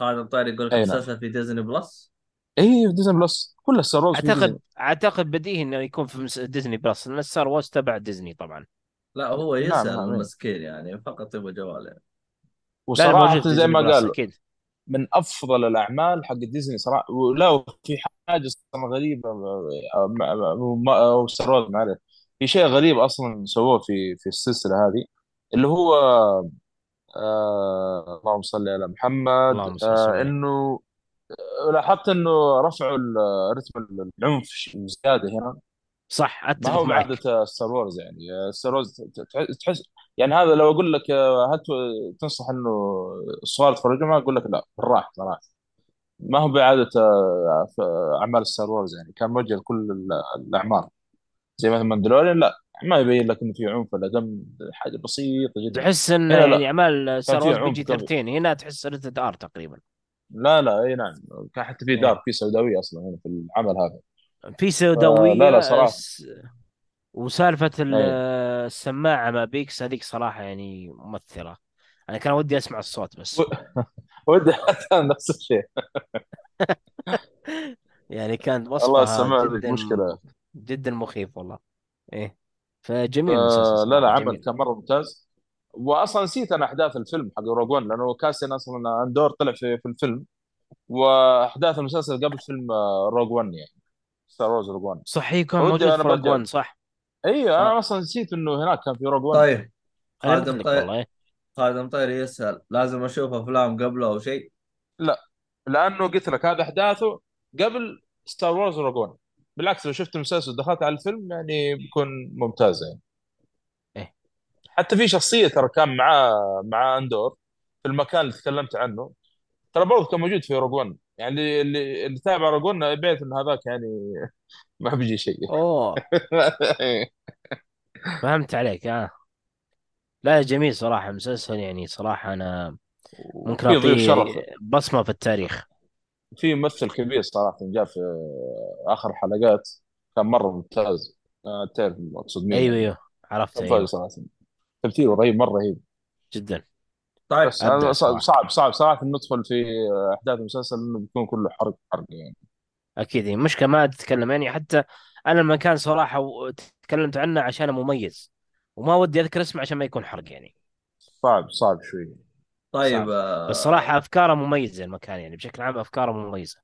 Speaker 4: خادم طيري يقول لك
Speaker 2: نعم.
Speaker 4: مسلسل في ديزني بلس
Speaker 2: إي في ديزني بلس كل ستار وورز في
Speaker 1: اعتقد أعتقد بديهي إنه يكون في مس- ديزني بلس لأن ستار وورز تبع ديزني طبعا.
Speaker 4: لا هو
Speaker 2: نعم
Speaker 4: يسأل
Speaker 2: نعم.
Speaker 4: المسكين يعني فقط يبغى جوال يعني.
Speaker 1: وصراحة في
Speaker 2: زي ما قال
Speaker 1: أكيد.
Speaker 2: من أفضل الأعمال حق ديزني صراحة. ولا وفي حاجة أصلا غريبة أو ستار وورز معلش في شيء غريب أصلا سووه في في السلسلة هذه اللي هو آه اللهم صل على محمد.
Speaker 1: اللهم صل وسلم
Speaker 2: آه
Speaker 1: عليه
Speaker 2: إنه لاحظت إنه رفعوا ال- رتم العنف زيادة هنا.
Speaker 1: صح
Speaker 2: ما
Speaker 1: أتفق
Speaker 2: هو
Speaker 1: معك.
Speaker 2: بعادة ستار وورز يعني ستار وورز تحس يعني هذا لو أقول لك آه، هل ت- تنصح إنه الصغار يتفرجوا معه؟ أقول لك لا بالراحة صراحة ما هو بعادة آه، أعمال ستار وورز يعني كان موجه لكل ال- الأعمار. زي مثلا ماندلوريان لا. ما يبين لك إنه في عنف ولا دم حاجة بسيطة جدا.
Speaker 1: تحس
Speaker 2: إن
Speaker 1: يعني
Speaker 2: لا أعمال
Speaker 1: ستار وورز بي
Speaker 2: عنف
Speaker 1: جي
Speaker 2: كان
Speaker 1: 13 هنا تحس rated R تقريبا.
Speaker 2: لا لا إي نعم. كان حتى في
Speaker 1: إيه.
Speaker 2: دارك في سوداوية أصلا هنا في العمل هذا.
Speaker 1: في
Speaker 2: فلا لا
Speaker 1: سوداويه
Speaker 2: صراحة.
Speaker 1: س- وسالفة ال-
Speaker 2: اي
Speaker 1: السماعة مع بيكس هذيك صراحة يعني مؤثره أنا كان ودي أسمع الصوت بس. (laughs)
Speaker 2: ودي حتى نفس الشيء. (laughs)
Speaker 1: يعني كانت
Speaker 2: والله
Speaker 1: وصفها
Speaker 2: السماعة ذيك
Speaker 1: جدا
Speaker 2: مشكلة.
Speaker 1: جدا مخيف والله. إيه. فجميل المسلسل
Speaker 2: فلا لا
Speaker 1: صراحة
Speaker 2: عمل
Speaker 1: جميل.
Speaker 2: كان مرة ممتاز. واصلا نسيت أنا أحداث الفيلم حق روج ون لأنه كاسيان أصلا أندور طلع في, في الفيلم وأحداث المسلسل قبل فيلم آه، روج ون يعني. ستار وورز روج ون
Speaker 1: صح هي كان موجود في روج 1 صح. أيوه
Speaker 2: أنا أصلا نسيت إنه هناك كان في روج ون
Speaker 4: طيب.
Speaker 1: أنا
Speaker 4: خادم طير. خادم طيري يسأل. لازم أشوف أفلام قبله أو شيء؟
Speaker 2: لا. لأنه قلت لك هذا أحداثه قبل ستار وورز روج ون بالعكس لو شفت المسلسل ودخلت على الفيلم يعني بيكون ممتاز يعني.
Speaker 1: إيه.
Speaker 2: حتى في شخصية ترى كان معاه مع أندور في المكان اللي تكلمت عنه. ترى برضه كان موجود في روج يعني اللي اللي, تابع روج ون يبيت إن هذاك يعني (laughs) ما بيجي شيء.
Speaker 1: أوه. (laughs) فهمت عليك آه. لا جميل صراحة مسلسل يعني صراحة أنا ممكن
Speaker 2: أعطيه
Speaker 1: بصمة في التاريخ.
Speaker 2: في ممثل كبير صراحة جاء في آخر حلقات كان مرة ممتاز. آه، تعرف اقصد مين؟ أيوه
Speaker 1: أيوه. عرفت
Speaker 2: كان
Speaker 1: أيوه.
Speaker 2: صراحة. تمثيله رهيب مرة رهيب.
Speaker 1: جدا.
Speaker 4: طيب
Speaker 2: بس صعب
Speaker 1: صراحة
Speaker 2: صعب صعب. صراحة ندخل في أحداث المسلسل إنه بيكون كله حرق حرق يعني.
Speaker 1: أكيد. يعني مشكلة ما تتكلم يعني. حتى أنا المكان صراحة و- تكلمت عنه عشان مميز. وما ودي أذكر اسمه عشان ما يكون حرق يعني.
Speaker 2: صعب صعب شوي.
Speaker 4: طيب
Speaker 1: صعب. بس
Speaker 4: آه
Speaker 1: صراحة أفكاره مميزة المكان يعني بشكل عام أفكاره مميزة.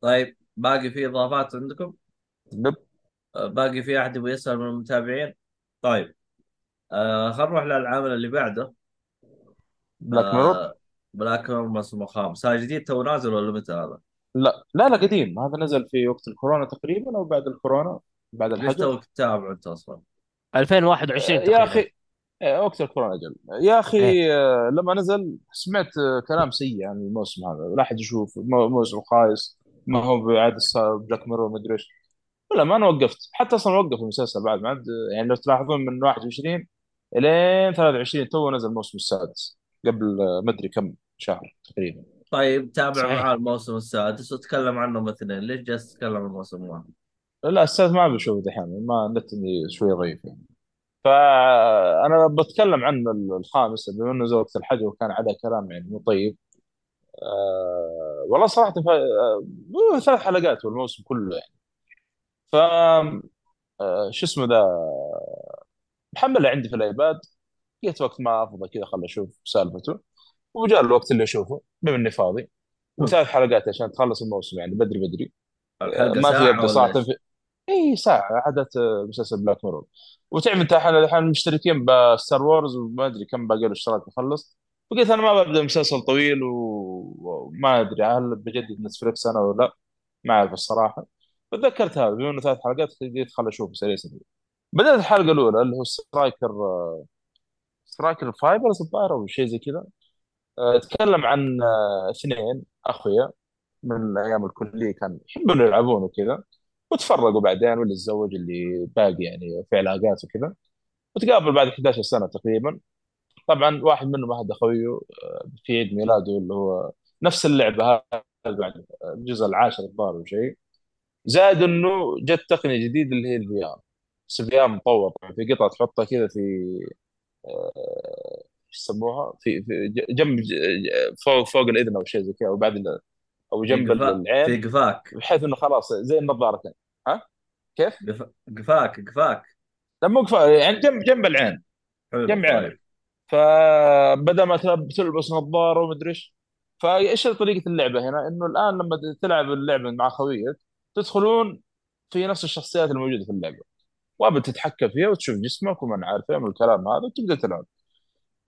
Speaker 4: طيب باقي في إضافات عندكم؟
Speaker 2: لب
Speaker 4: آه باقي في أحد يبغى يسأل من المتابعين؟ طيب آه خلينا نروح للعمل اللي بعده.
Speaker 2: بلاك ميرور؟
Speaker 4: آه بلاك ميرور موسم الخامس هذا جديد تو نازل ولا متى هذا؟
Speaker 2: لا لا لا قديم. هذا نزل في وقت الكورونا تقريبا أو بعد الكورونا بعد
Speaker 4: ليش
Speaker 2: الحجر.
Speaker 4: توك تتابع أنت أصلا؟
Speaker 1: 2021
Speaker 2: يا
Speaker 1: تقريبا.
Speaker 2: أخي وقت الكورونا جل. يا أخي آه، لما نزل سمعت آه، كلام سيء عن الموسم هذا. لا احد يشوف مو- موسم خايس ما هو بعد بلاك ميرور ما أدري إيش. ولا ما أنا وقفت. حتى أصلا وقف المسلسل بعد ما يعني لو تلاحظون من 21 إلين 23 تو نزل الموسم السادس قبل آه، ما أدري كم شهر تقريبا.
Speaker 4: طيب تابع معاه الموسم السادس وتكلم عنهم اثنين ليش جالس تتكلم عن الموسم واحد؟
Speaker 2: لا السادس ما بشوف دحين ما النت عندي شوي ضعيف يعني. فأنا بتكلم عن الخامس بما إنه زي وقت الحجر وكان عليه كلام يعني مو طيب. آه والله صراحة ف... آه ثلاث حلقات والموسم كله يعني. ف آه شو اسمه ذا؟ محمله عندي في الآيباد. لقيت وقت ما أفضى كذا خل أشوف سالفته. وجاء الوقت اللي أشوفه بما إني فاضي. وثلاث حلقات عشان تخلص الموسم يعني بدري بدري. ما في أبدأ
Speaker 4: صراحة؟
Speaker 2: في إي ساعه عادت مسلسل بلاك ميرور وتعرف أنت إحنا الحين مشتركين بستار وورز وما أدري كم باقي له اشتراك يخلص فقلت أنا ما ببدأ مسلسل طويل وما أدري هل بجدد نتفلكس أنا ولا لا ما أعرف الصراحة. فتذكرت هذا بما إنه ثلاث حلقات قلت خل أشوف سريع سريع. بدأت الحلقة الأولى اللي هو سترايكر سترايكر فايبرز الظاهر أو شيء زي كذا. أه، تكلم عن أه، اثنين أخويا من أيام الكلية كان يحبون يلعبون وكذا. وتفرقوا بعدين واللي تزوج اللي باقي يعني في علاقات وكذا. وتقابل بعد 11 سنة تقريبا. طبعا واحد منهم احد اخويه آه، في عيد ميلاده اللي هو نفس اللعبة هذه بعد الجزء العاشر الظاهر أو شيء زائد إنه جت تقنية جديدة اللي هي ال VR بس ال VR مطور في قطعه تحطها كذا في آه، إيش يسموها؟ في في جنب ج- فوق فوق الإذن أو شيء زي كذا أو بعد
Speaker 4: أو
Speaker 2: جنب
Speaker 4: قفا في
Speaker 2: العين
Speaker 4: قفاك.
Speaker 2: بحيث إنه خلاص زي النظارة كان ها؟ كيف؟
Speaker 4: قف- قفاك قفاك.
Speaker 2: لا مو كفايه يعني جنب جنب العين.
Speaker 4: حلو
Speaker 2: جنب عينك
Speaker 4: طيب
Speaker 2: فبدل ما تلب- تلبس نظارة ومدري إيش. فإيش طريقة اللعبة هنا؟ إنه الآن لما تلعب اللعبة مع خويك تدخلون في نفس الشخصيات الموجودة في اللعبة. وابد تتحكم فيها وتشوف جسمك ومن عارف إيه من الكلام هذا وتبدأ تلعب.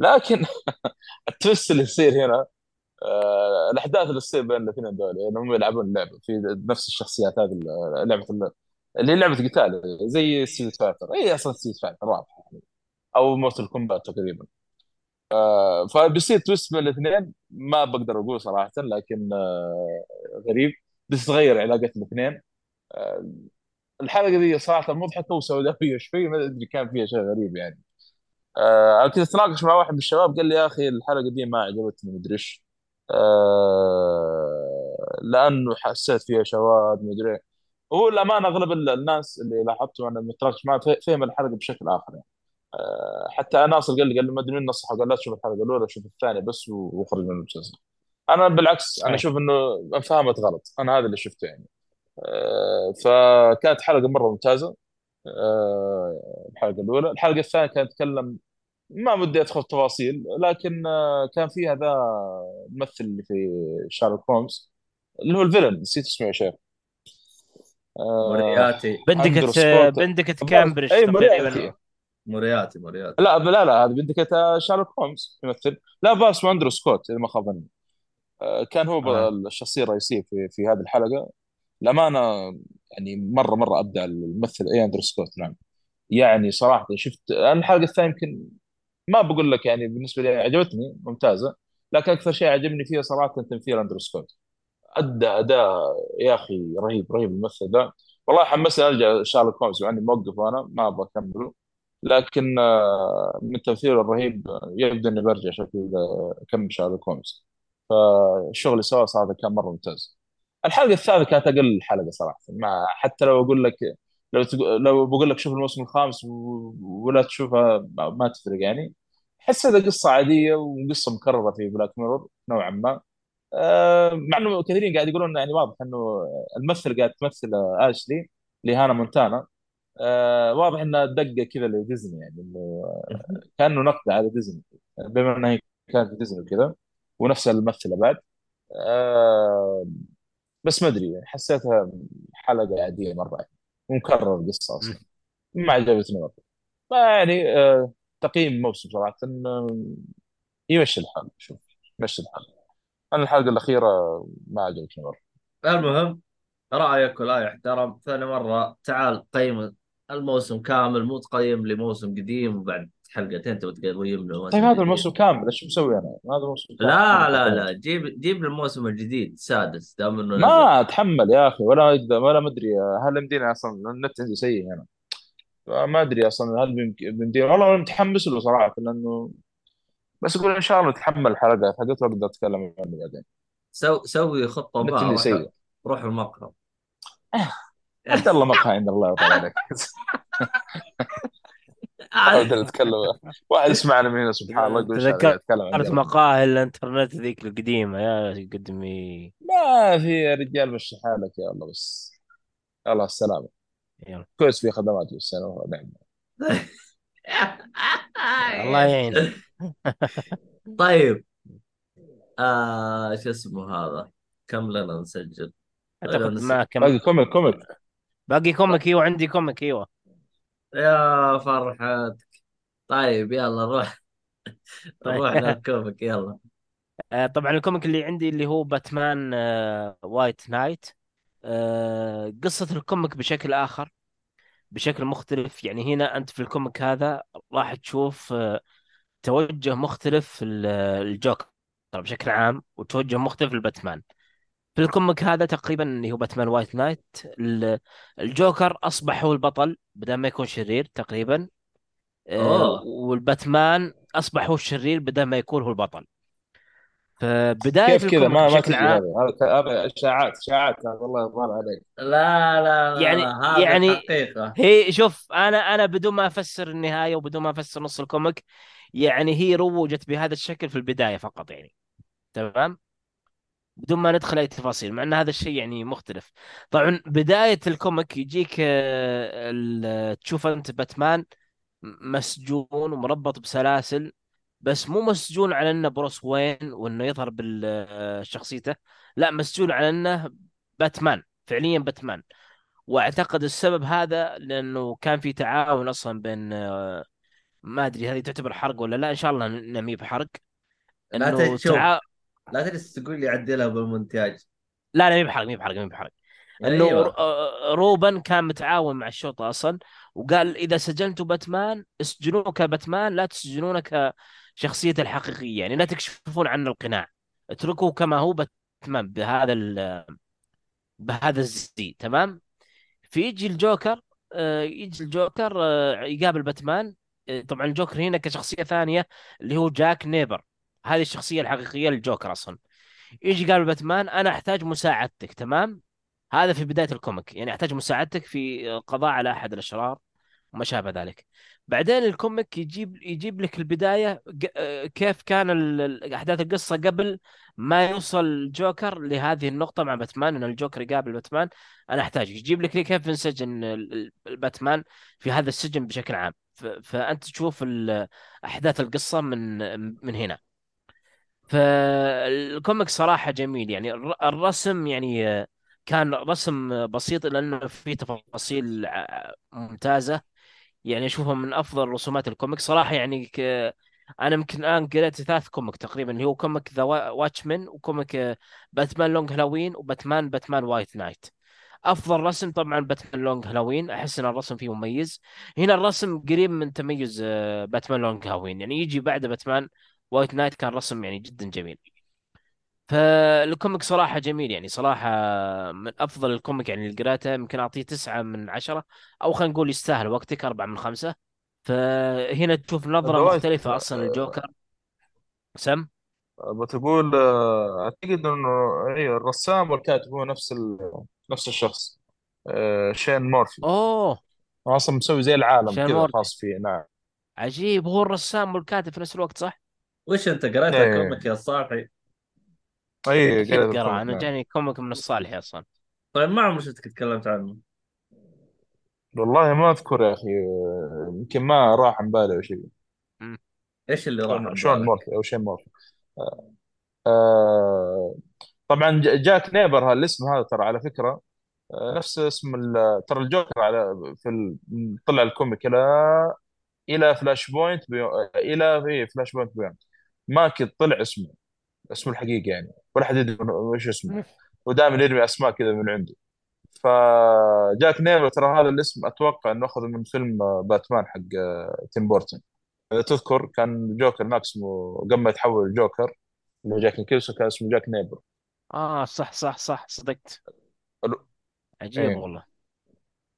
Speaker 2: لكن (laughs) ال twist اللي يصير هنا الأحداث اللي تصير بين الاثنين دول يعني هم يلعبون اللعبة. في نفس الشخصيات هذه لعبة ال- اللي هي لعبة قتال زي ستريت فايتر هي أصلا ستريت فايتر واضحه يعني. أو مورتال كومبات تقريبا. آه فبيصير twist بين الاثنين. ما بقدر أقول صراحة لكن آه غريب. بس تغير علاقة الاثنين. آه الحلقة دي صراحة مضحكة وسوداوية شوي ما أدري كان فيها شيء غريب يعني. آه كنت أتناقش مع واحد من الشباب قال لي يا أخي الحلقة دي ما عجبتني مدري إيش. آه لأنه حسيت فيها شواذ مدري. هو الامانه أغلب ال- الناس اللي لاحظته أنا متناقش معه فهم الحلقة بشكل آخر يعني. آه حتى ناصر قال لي قال لي ما أدري مين نصحه قال لا تشوف الحلقة الاولى شوف الثانية بس واخرج من المسلسل. أنا بالعكس
Speaker 1: أنا
Speaker 2: أشوف إنه أنفهمت غلط. أنا هذا اللي شفته يعني. آه فكانت حلقه مرة ممتازة. الحلقة الأولى. الحلقة الثانية كانت تتكلم ما بدي أدخل في تفاصيل لكن آه، كان في هذا الممثل اللي في شارلوك هومز اللي هو ال villain نسيت اسمه يا شيخ. آه،
Speaker 4: موريارتي.
Speaker 1: بندكة
Speaker 2: الظاهر
Speaker 1: كامبريدج أي
Speaker 2: موريارتي.
Speaker 4: موريارتي موريارتي.
Speaker 2: لا لا لا هذا بندكة شارلوك هومز يمثل لا بس اسمه أندرو سكوت إذا ما خاب ظني آه، كان هو
Speaker 1: آه.
Speaker 2: الشخصية الرئيسية في في هذه الحلقة. الامانه يعني مرة مرة أبدع الممثل أي أندرو سكوت نعم. يعني صراحة شفت الحلقة الثانية يمكن ما بقول لك يعني بالنسبة لي عجبتني ممتازة. لكن أكثر شيء عجبني فيها صراحة تمثيل أندرو سكوت. أدى أداء يا أخي رهيب رهيب الممثل ده. والله حمسني أرجع شارلوك هومز مع إني موقف وأنا ما أبغى أكمله. لكن آه، من تمثيله الرهيب يبدو إني برجع شكلي آه، اكمل شيرلوك هولمز فالشغل اللي سواه صراحة كان مرة ممتاز. الحلقة الثالثه كانت أقل حلقة صراحة. ما حتى لو أقول لك لو تقو... لو بقول لك شوف الموسم الخامس. ولا تشوفها ما تفرق يعني. حسيتها قصة عادية وقصة مكررة في بلاك ميرور نوعا ما. آه، مع إنه كثيرين قاعد يقولون يعني واضح إنه الممثل قاعد تمثل اشلي اللي هانا مونتانا آه، واضح إنها دقة كذا لديزني يعني إنه كأنه نقد على ديزني بما إنها هي كانت في ديزني وكذا ونفس الممثلة بعد. آه، بس ما أدري يعني حسيتها حلقة عادية مرة يعني ومكرر القصة أصلا. ما عجبتني مرة. فيعني آه، تقييم الموسم صراحة آه، يمشي الحال شوف يمشي الحال. أنا الحلقة الأخيرة ما عجبتني مرة.
Speaker 4: المهم رأيك ولا يحترم ثاني مرة تعال قيم الموسم كامل مو تقيم لي موسم قديم وبعد حلقتين تبغى تقيم له
Speaker 2: طيب هذا الموسم كامل إيش مسوي أنا؟ هذا الموسم كامل.
Speaker 4: لا لا لا جيب جيب الموسم الجديد السادس دام إنه نزل.
Speaker 2: ما اتحمل يا أخي ولا يقدر ولا مدري هل يمديني أصلا النت عندي سيء هنا. ما أدري أصلا هل بيمديني. والله أنا متحمس له صراحة لأنه بس أقول إن شاء الله نتحمل الحلقات حقته واقدر أتكلم عنه بعدين.
Speaker 4: سو سوي
Speaker 2: خطة
Speaker 4: بقى
Speaker 2: سيء.
Speaker 4: روح المقهى. (laughs)
Speaker 2: عبد الله مقهى عند الله يطول عليك. (laughs) ابدا أتكلم. واحد يسمعنا من هنا سبحان الله يقول يتكلم عن
Speaker 1: مقاهي الإنترنت ذيك القديمة يا قدمي.
Speaker 2: ما في يا رجال مشي حالك يا الله بس. الله السلامة.
Speaker 1: يلا.
Speaker 2: كويس في خدمات بس أنا نعم
Speaker 1: الله يعين
Speaker 4: طيب. آه شو اسمه هذا؟ كم لنا نسجل؟
Speaker 1: أعتقد
Speaker 4: نس-
Speaker 1: ما كم
Speaker 2: باقي كوميك كوميك.
Speaker 1: باقي كوميك إيوه عندي كوميك إيوه.
Speaker 4: يا فرحتك. طيب يلا نروح نروح. (laughs)
Speaker 1: لل
Speaker 4: comic يلا.
Speaker 1: آه، طبعا ال comic اللي عندي اللي هو باتمان آه، White Knight. قصة ال comic بشكل آخر بشكل مختلف. يعني هنا أنت في ال comic هذا راح تشوف آه، توجه مختلف الجوكر بشكل عام وتوجه مختلف لباتمان. في ال comic هذا تقريبا اللي هو باتمان White Knight ال- الجوكر أصبح هو البطل بدل ما يكون شرير تقريبا. آه،
Speaker 4: أوه.
Speaker 1: والباتمان أصبح هو الشرير بدل ما يكون هو البطل. فبداية
Speaker 2: كيف كذا؟
Speaker 1: ال
Speaker 2: comic ما
Speaker 1: ما
Speaker 2: هذا. هذا اشاعات إشاعات. هذا الله يرضى عليك.
Speaker 4: لا لا لا,
Speaker 1: يعني
Speaker 4: لا
Speaker 1: يعني
Speaker 4: حقيقة
Speaker 1: هي شوف أنا أنا بدون ما أفسر النهاية وبدون ما أفسر نص ال comic يعني هي روجت بهذا الشكل في البداية فقط يعني. تمام؟ بدون ما ندخل أي تفاصيل مع إن هذا الشيء يعني مختلف. طبعا بداية ال comic يجيك آه، ال- تشوف أنت باتمان مسجون ومربط بسلاسل بس مو مسجون على إنه بروس وين وإنه يظهر بشخصيته لا مسجون على إنه باتمان فعليا باتمان. وأعتقد السبب هذا لأنه كان في تعاون أصلا بين آه، ما أدري هذه تعتبر حرق ولا لا إن شاء الله مي بحرق.
Speaker 4: لا
Speaker 1: تعا...
Speaker 4: لا تجلس تقول لي عدلها بالمونتاج.
Speaker 1: لا لا مي بحرق مي بحرق مي بحرق.
Speaker 4: إنه
Speaker 1: ر- آه، روبن كان متعاون مع الشرطة أصلا وقال إذا سجنتوا باتمان اسجنوه كباتمان لا تسجنونه كشخصيته الحقيقية يعني لا تكشفون عنه القناع. اتركوه كما هو باتمان بهذا. بهذا الزي تمام؟ فيجي الجوكر آه، يجي الجوكر آه، يقابل باتمان. آه، طبعا الجوكر هنا كشخصية ثانية اللي هو جاك نيبير. هذه الشخصية الحقيقية للجوكر أصلا. يجي يقابل باتمان أنا أحتاج مساعدتك تمام؟ هذا في بداية ال comic يعني أحتاج مساعدتك في القضاء على أحد الأشرار. وما شابه ذلك. بعدين ال comic يجيب يجيب لك البداية آه، كيف كان أحداث القصة قبل ما يوصل الجوكر لهذه النقطة مع باتمان إن الجوكر يقابل باتمان. أنا احتاج يجيب لك كيف انسجن الباتمان في هذا السجن بشكل عام. فأنت تشوف أحداث القصة من من هنا. فالكوميك صراحة جميل. يعني الر- الرسم يعني آه، كان رسم بسيط لأنه فيه تفاصيل ع- ممتازة. يعني أشوفها من أفضل رسومات ال comic. صراحة يعني ك... أنا يمكن الآن قريت ثلاث comic تقريبا اللي هو comic The Watchmen و comic باتمان Long Halloween وباتمان باتمان White Knight أفضل رسم طبعا باتمان Long Halloween أحس إن الرسم فيه مميز. هنا الرسم قريب من تميز باتمان Long Halloween يعني يجي بعد باتمان White Knight كان رسم يعني جدا جميل. فال comic صراحة جميل يعني صراحة من أفضل ال comic يعني اللي قرأته يمكن أعطيه تسعة من عشرة أو خلينا نقول يستاهل وقتك أربعة من خمسة فهنا تشوف نظرة مختلفة أصلا الجوكر سم
Speaker 2: بتقول إنه أيوه الرسام والكاتب هو نفس ال... نفس الشخص آه، شون مورفي
Speaker 1: أوه
Speaker 2: هو أصلا مسوي زي العالم
Speaker 1: شين
Speaker 2: كذا. خاص فيه نعم
Speaker 1: عجيب هو الرسام والكاتب في نفس الوقت صح؟
Speaker 4: وش أنت قريت
Speaker 2: إيه.
Speaker 4: ال comic يا صالحي؟
Speaker 2: اي
Speaker 1: ال
Speaker 2: comic،
Speaker 1: أنا
Speaker 2: نعم.
Speaker 1: جاني كوميك من الصالح أصلا.
Speaker 4: طيب ما عمرك شفتك تكلمت عنه؟
Speaker 2: والله ما أذكر يا أخي يمكن ما راح عن بالي أو شيء.
Speaker 4: إيش اللي راح
Speaker 2: شون؟ مورفي أو شين مورفي. آه، آه، طبعا ج- جاك نيبر هالاسم هذا ترى على فكرة آه، نفس اسم ال- ترى الجوكر على في ال... طلع الكوميك إلى إلى فلاش بوينت بيو... إلى في فلاش بوينت بيوند ما كنت طلع اسمه اسمه الحقيقي يعني. ولا حد يدري وش اسمه. ودائما يرمي أسماء كذا من عنده. فجاك نيبر ترى هذا الاسم أتوقع إنه اخذه من فيلم آه، باتمان حق آه، تيم بورتن. إذا تذكر كان جوكر هناك اسمه قبل ما يتحول الجوكر اللي هو جاك نيكلسون كان اسمه جاك نيبر
Speaker 1: آه صح صح صح صدقت.
Speaker 2: ألو.
Speaker 1: عجيب
Speaker 2: إيه.
Speaker 1: والله.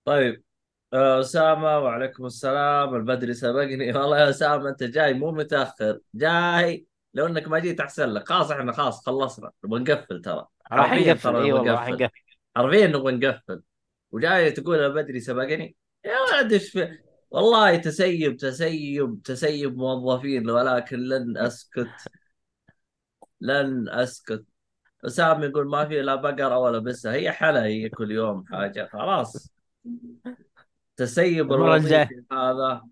Speaker 4: طيب. آه، أسامة وعليكم السلام. البدري سبقني. (laughs) والله يا أسامة أنت جاي مو متأخر. جاي. لو إنك ما جيت أحسن لك خلاص إحنا خلاص خلصنا نبغى نقفل ترى.
Speaker 1: راح نقفل اي والله راح
Speaker 4: نقفل. حرفيا نبغى نقفل. وجاي تقول البدري سبقني. يا ولد إيش في والله تسيب تسيب تسيب موظفين ولكن لن أسكت. لن أسكت. اسامه يقول ما في لا بقرة ولا بسه هي حلا هي كل يوم حاجة خلاص. تسيب
Speaker 1: المرة الجاية.
Speaker 4: الوظيفي هذا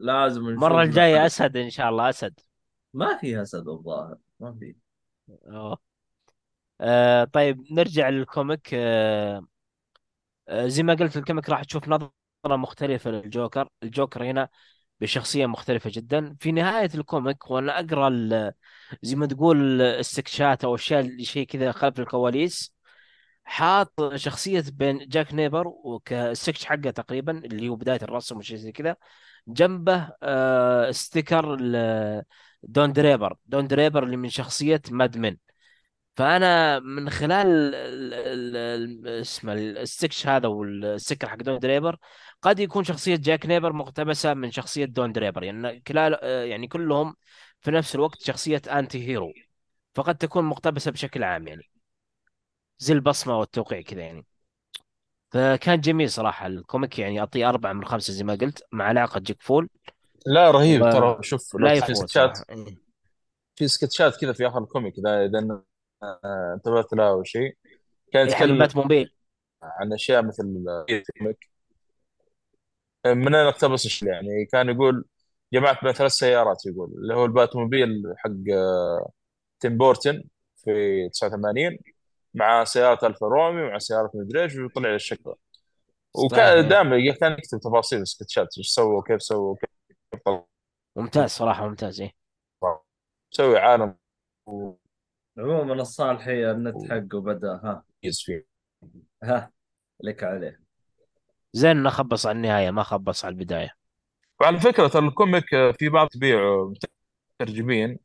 Speaker 4: لازم
Speaker 1: الجاية
Speaker 4: حل.
Speaker 1: أسد إن شاء الله أسد.
Speaker 4: ما في اسد الظاهر ما في.
Speaker 1: آه طيب نرجع للكوميك. آه آه زي ما قلت الكوميك راح تشوف نظرة مختلفة للجوكر. الجوكر هنا بشخصية مختلفة جدا. في نهاية الكوميك وأنا أقرأ ال- زي ما تقول استكشات أو أشياء اللي شيء كذا خلف الكواليس. حاط شخصية بين جاك نيبر وكالسكتش حقه تقريبا اللي هو بداية الرسم وشيء زي كذا. جنبه آه ستيكر دون دريبر. دون دريبر اللي من شخصية ماد مين. فأنا من خلال ال- ال- ال- اسمه السكش هذا والسكر حق دون دريبر قد يكون شخصية جاك نيبر مقتبسة من شخصية دون دريبر. يعني كلال يعني كلهم في نفس الوقت شخصية انتي هيرو فقد تكون مقتبسة بشكل عام يعني. زي البصمه والتوقيع كذا يعني. فكان جميل صراحة. ال comic يعني أعطيه أربعة من خمسة زي ما قلت مع علاقة جيك فول.
Speaker 2: لا رهيب ترى. شوف لو في
Speaker 1: يفوت
Speaker 2: سكتشات
Speaker 1: إيه.
Speaker 2: في سكتشات كذا في آخر ال comic اذا إذا انتبهت له أو شيء. كان
Speaker 1: إيه
Speaker 2: يتكلم
Speaker 1: موبيل.
Speaker 2: عن أشياء مثل ال comic. من أين اقتبس يعني كان يقول جمعت بين ثلاث سيارات يقول اللي هو ال Batmobile حق آه، تيم بورتن في 89 مع سيارة Alfa Romeo مع سيارة مدري إيش وطلع الشكل وكان دائما كان يكتب تفاصيل السكتشات إيش سووا كيف سووا
Speaker 1: ممتاز صراحة ممتاز
Speaker 2: إيه. مسوي عالم
Speaker 4: عموما الصالحي النت حقه بدأ ها.
Speaker 2: فيه.
Speaker 4: ها لك عليه.
Speaker 1: زين انه خبص على النهاية ما خبص على البداية.
Speaker 2: وعلى فكرة ترى ال comic آه، في بعض تبيع مترجمين.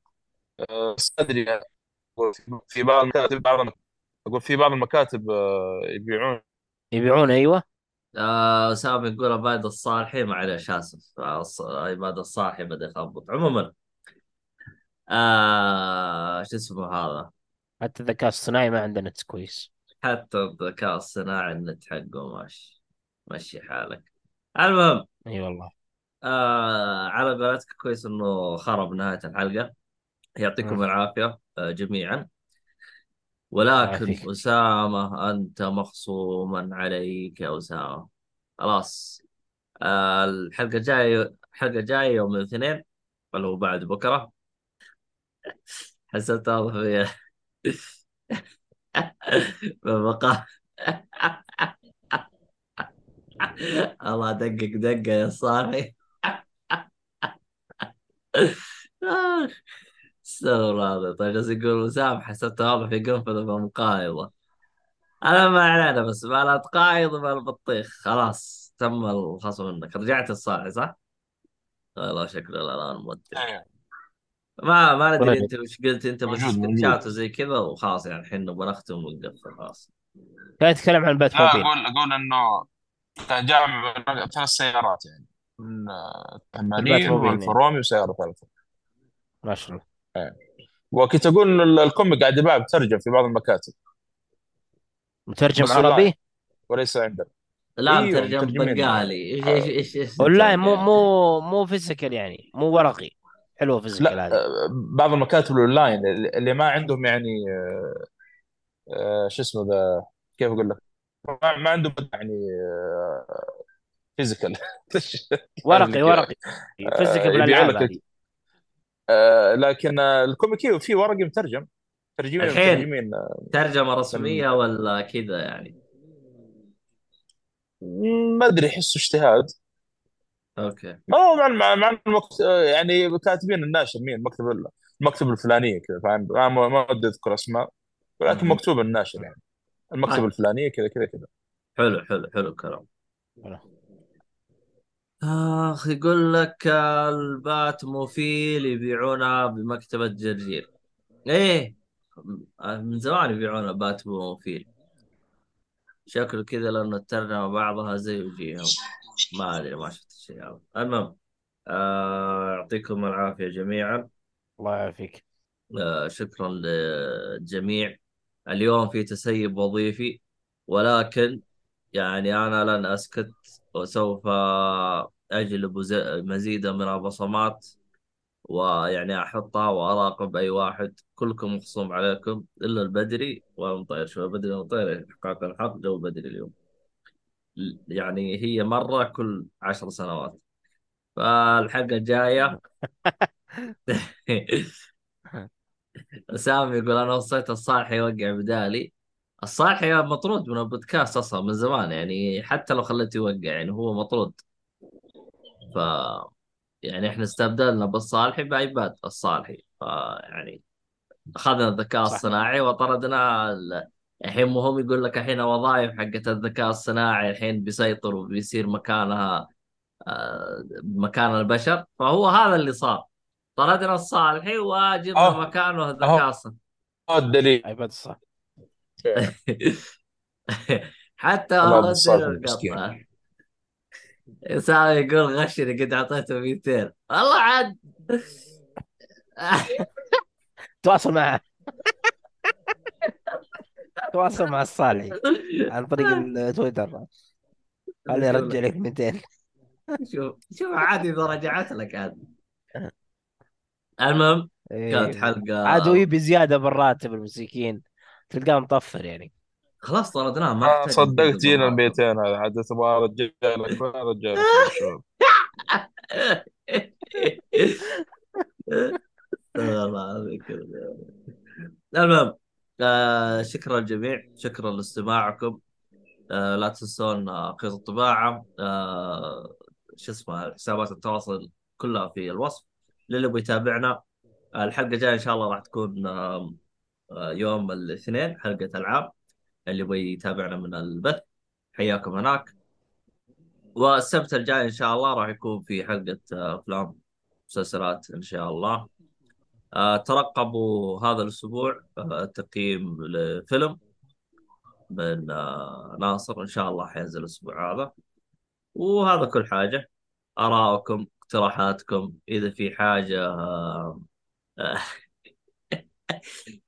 Speaker 2: آه، بس أدري في بعض المكاتب بعض أقول في بعض المكاتب آه، يبيعون.
Speaker 1: يبيعون أيوه.
Speaker 4: آه اسامه يقول عباد الصالحي معلش اسف آه، عباد الصالحي بدا يخبط عموما آه شو اسمه هذا؟
Speaker 1: حتى الذكاء الصناعي ما عنده نت كويس
Speaker 4: حتى الذكاء الصناعي النت حقه ماشي مشي حالك. المهم
Speaker 1: إي والله.
Speaker 4: آه على قولتك كويس إنه خرب نهاية الحلقة. يعطيكم. العافية آه جميعا. ولكن أسامة أنت مخصوما عليك يا أسامة. خلاص. الحلقة الجايه الحلقة الجايه يوم الاثنين اللي هو بعد بكرة. حسبت واضح في بقى الله دقق دقة يا صاحي استغفر الله طيب جالس يقول وسام حسبت واضح في قنفذ مقايضه أنا ما علينا بس ما لا تقايض ما البطيخ خلاص تم الخصم منك رجعت الصاحي صح؟ والله شكله الان مودع
Speaker 2: أيوة.
Speaker 4: ما ما ندري
Speaker 1: طيب.
Speaker 4: أنت وش قلت أنت بس. سكتشات وزي كذا وخلاص يعني الحين نبغى نختم ونقفل خلاص
Speaker 1: كان يتكلم عن Batmobile
Speaker 2: أقول أقول إنه كان جامع ثلاث سيارات يعني من 80
Speaker 1: موبيل،
Speaker 2: و Alfa
Speaker 1: يعني.
Speaker 2: Romeo وسيارة ثالثه
Speaker 1: ما شاء الله
Speaker 2: وكنت أقول ال- ال comic قاعد يباع مترجم في بعض المكاتب.
Speaker 1: مترجم
Speaker 2: بس
Speaker 1: عربي
Speaker 2: وليس عندنا.
Speaker 4: لا
Speaker 2: أيوة،
Speaker 4: مترجم. بنغالي. إيش إيش إيش إيش
Speaker 1: والله
Speaker 4: مترجم؟
Speaker 1: مو مو مو physical يعني. مو ورقي. حلوة physical
Speaker 2: لا
Speaker 1: هذه
Speaker 2: آه، بعض المكاتب الأونلاين اللي اللي ما عندهم يعني آه، آه، شو اسمه ذا كيف أقول لك؟ ما, ما عندهم يعني physical. (laughs)
Speaker 1: ورقي ورقي.
Speaker 2: physical
Speaker 1: بالألعاب
Speaker 2: آه، لكن آه، ال comic في ورقي مترجم. مترجمين
Speaker 4: الحين.
Speaker 2: مترجمين آه،
Speaker 4: ترجمة رسمية ولا كذا يعني؟
Speaker 2: ما أدري احسه اجتهاد.
Speaker 4: okay.
Speaker 2: ما هو مع مع, المكت... يعني كاتبين الناشر مين؟ مكتب ال- المكتب الفلانية كذا فاهم؟ ما ودي أذكر أسماء ولكن
Speaker 4: مم.
Speaker 2: مكتوب الناشر يعني. المكتب
Speaker 4: آه.
Speaker 2: الفلانية كذا كذا كذا.
Speaker 4: حلو حلو حلو الكلام. آخ يقول لك ال Batmobile يبيعونها بمكتبة جرجير. إيه من زمان يبيعون Batmobile. شكله كذا لأنه الترجمة بعضها زي وجيههم. ما أدري ما شفت الشيء هذا. المهم آه، يعطيكم العافية جميعا.
Speaker 1: الله يعافيك.
Speaker 4: آه، شكرا للجميع اليوم في تسيب وظيفي ولكن يعني أنا لن أسكت. وسوف أجلب مزيدا من البصمات ويعني أحطها وأراقب أي واحد. كلكم مخصوم عليكم إلا البدري. والمطير شو البدري والمطير حقاق الحق جو بدري اليوم. يعني هي مرة كل عشر سنوات. فالحلقة الجاية (laughs) (laughs) سامي يقول أنا وصيت الصالح يوقع بدالي. الصالح مطرود من البودكاست أصلا من زمان يعني حتى لو خليته يوقع يعني هو مطرود ف يعني إحنا استبدلنا بالصالحي بعباد الصالحي فيعني أخذنا الذكاء
Speaker 1: صح.
Speaker 4: الصناعي وطردنا ال- الحين مهم يقول لك الحين وظائف حقت الذكاء الصناعي الحين بيسيطر وبيصير مكانها آه، مكان البشر فهو هذا اللي صار طردنا الصالحي وجبنا. مكانه الذكاء. الصناعي
Speaker 2: الدليل
Speaker 1: عباد الصح (laughs)
Speaker 4: حتى
Speaker 2: الله
Speaker 4: والله. سامي يقول غشني قد أعطيته 200 والله عاد.
Speaker 1: تواصل معه تواصل مع الصالحي عن طريق التويتر خليني أرجع لك. 200
Speaker 4: شوف شوف عادي إذا رجعت لك عاد المهم كانت
Speaker 1: إيه.
Speaker 4: حلقه
Speaker 1: عاد هو يبي زيادة بالراتب المسكين تلقاه مطفر يعني
Speaker 4: خلاص طردناه ما يحتاج
Speaker 2: صدقت جينا ال
Speaker 4: بالراتب.
Speaker 2: 200 هذا عاد تبغى ارجع لك وين ارجع لك شوف.
Speaker 4: استغفر الله العظيم كذا. المهم آه شكرا للجميع شكرا لاستماعكم آه لا تنسون آه، خيط الطباعة آه شو اسمه حسابات التواصل كلها في الوصف للي يبغى يتابعنا آه الحلقة الجاية إن شاء الله راح تكون آه آه، يوم الاثنين حلقة ألعاب اللي يبغى يتابعنا من البث. حياكم هناك. والسبت الجاي إن شاء الله راح يكون في حلقة آه، أفلام مسلسلات إن شاء الله. آه ترقبوا هذا الأسبوع آه تقييم لفيلم من ناصر. إن شاء الله حينزل الأسبوع هذا. وهذا كل حاجة. آراءكم اقتراحاتكم. إذا في حاجة آه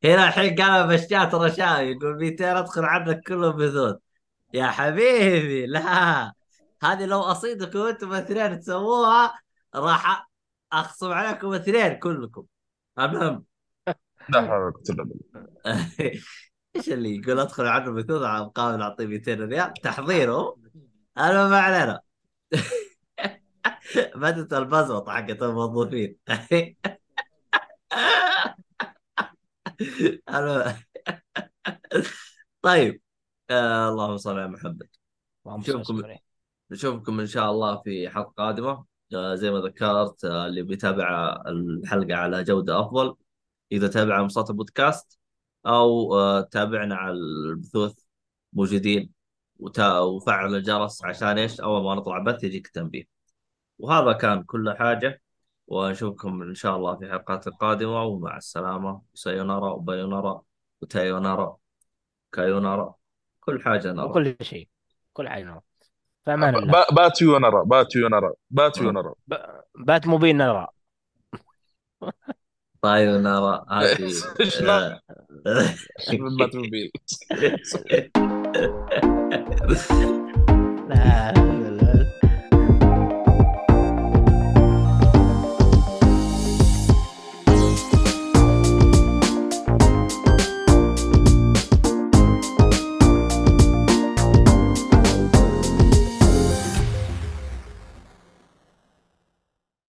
Speaker 4: هنا الحين قال بشات رشاوي يقول 200 ادخل عندك كلهم بثوث. يا حبيبي لا هذه لو أصيدكم أنتم الاثنين تسووها راح أخصم عليكم اثنين كلكم. المهم.
Speaker 2: لا حول ولا (laughs)
Speaker 4: إيش اللي يقول أدخل عنه بثوث على مقابل اعطيه 200 ريال؟ تحضيره. أنا ما علينا. (laughs) بدت البزوطه حقت الموظفين. (laughs) (laughs) (laughs) طيب. آه اللهم صل على محمد.
Speaker 1: اللهم
Speaker 4: شوفكم.
Speaker 1: صل وسلم.
Speaker 4: نشوفكم إن شاء الله في حلقة قادمة. آه زي ما ذكرت آه اللي بيتابع الحلقة على جودة أفضل. إذا تابع منصات البودكاست أو آه تابعنا على البثوث موجودين. وتا- وفعل الجرس عشان إيش؟ أول ما نطلع بث يجيك تنبيه وهذا كان كل حاجة. ونشوفكم إن شاء الله في حلقات قادمه ومع السلامة. سايونارا وبايونارا وتايونارا كايونارا كل حاجة نرى.
Speaker 1: وكل شيء كل حاجة نرى. فأمان الله.
Speaker 2: با- باتوا ونرى باتوا ونرى باتوا ونرى
Speaker 1: ب- بات مبين نرى.
Speaker 4: بايونارا هذه (laughs)
Speaker 2: إيش
Speaker 4: آه. (laughs)
Speaker 2: موبيل (laughs)
Speaker 1: لا.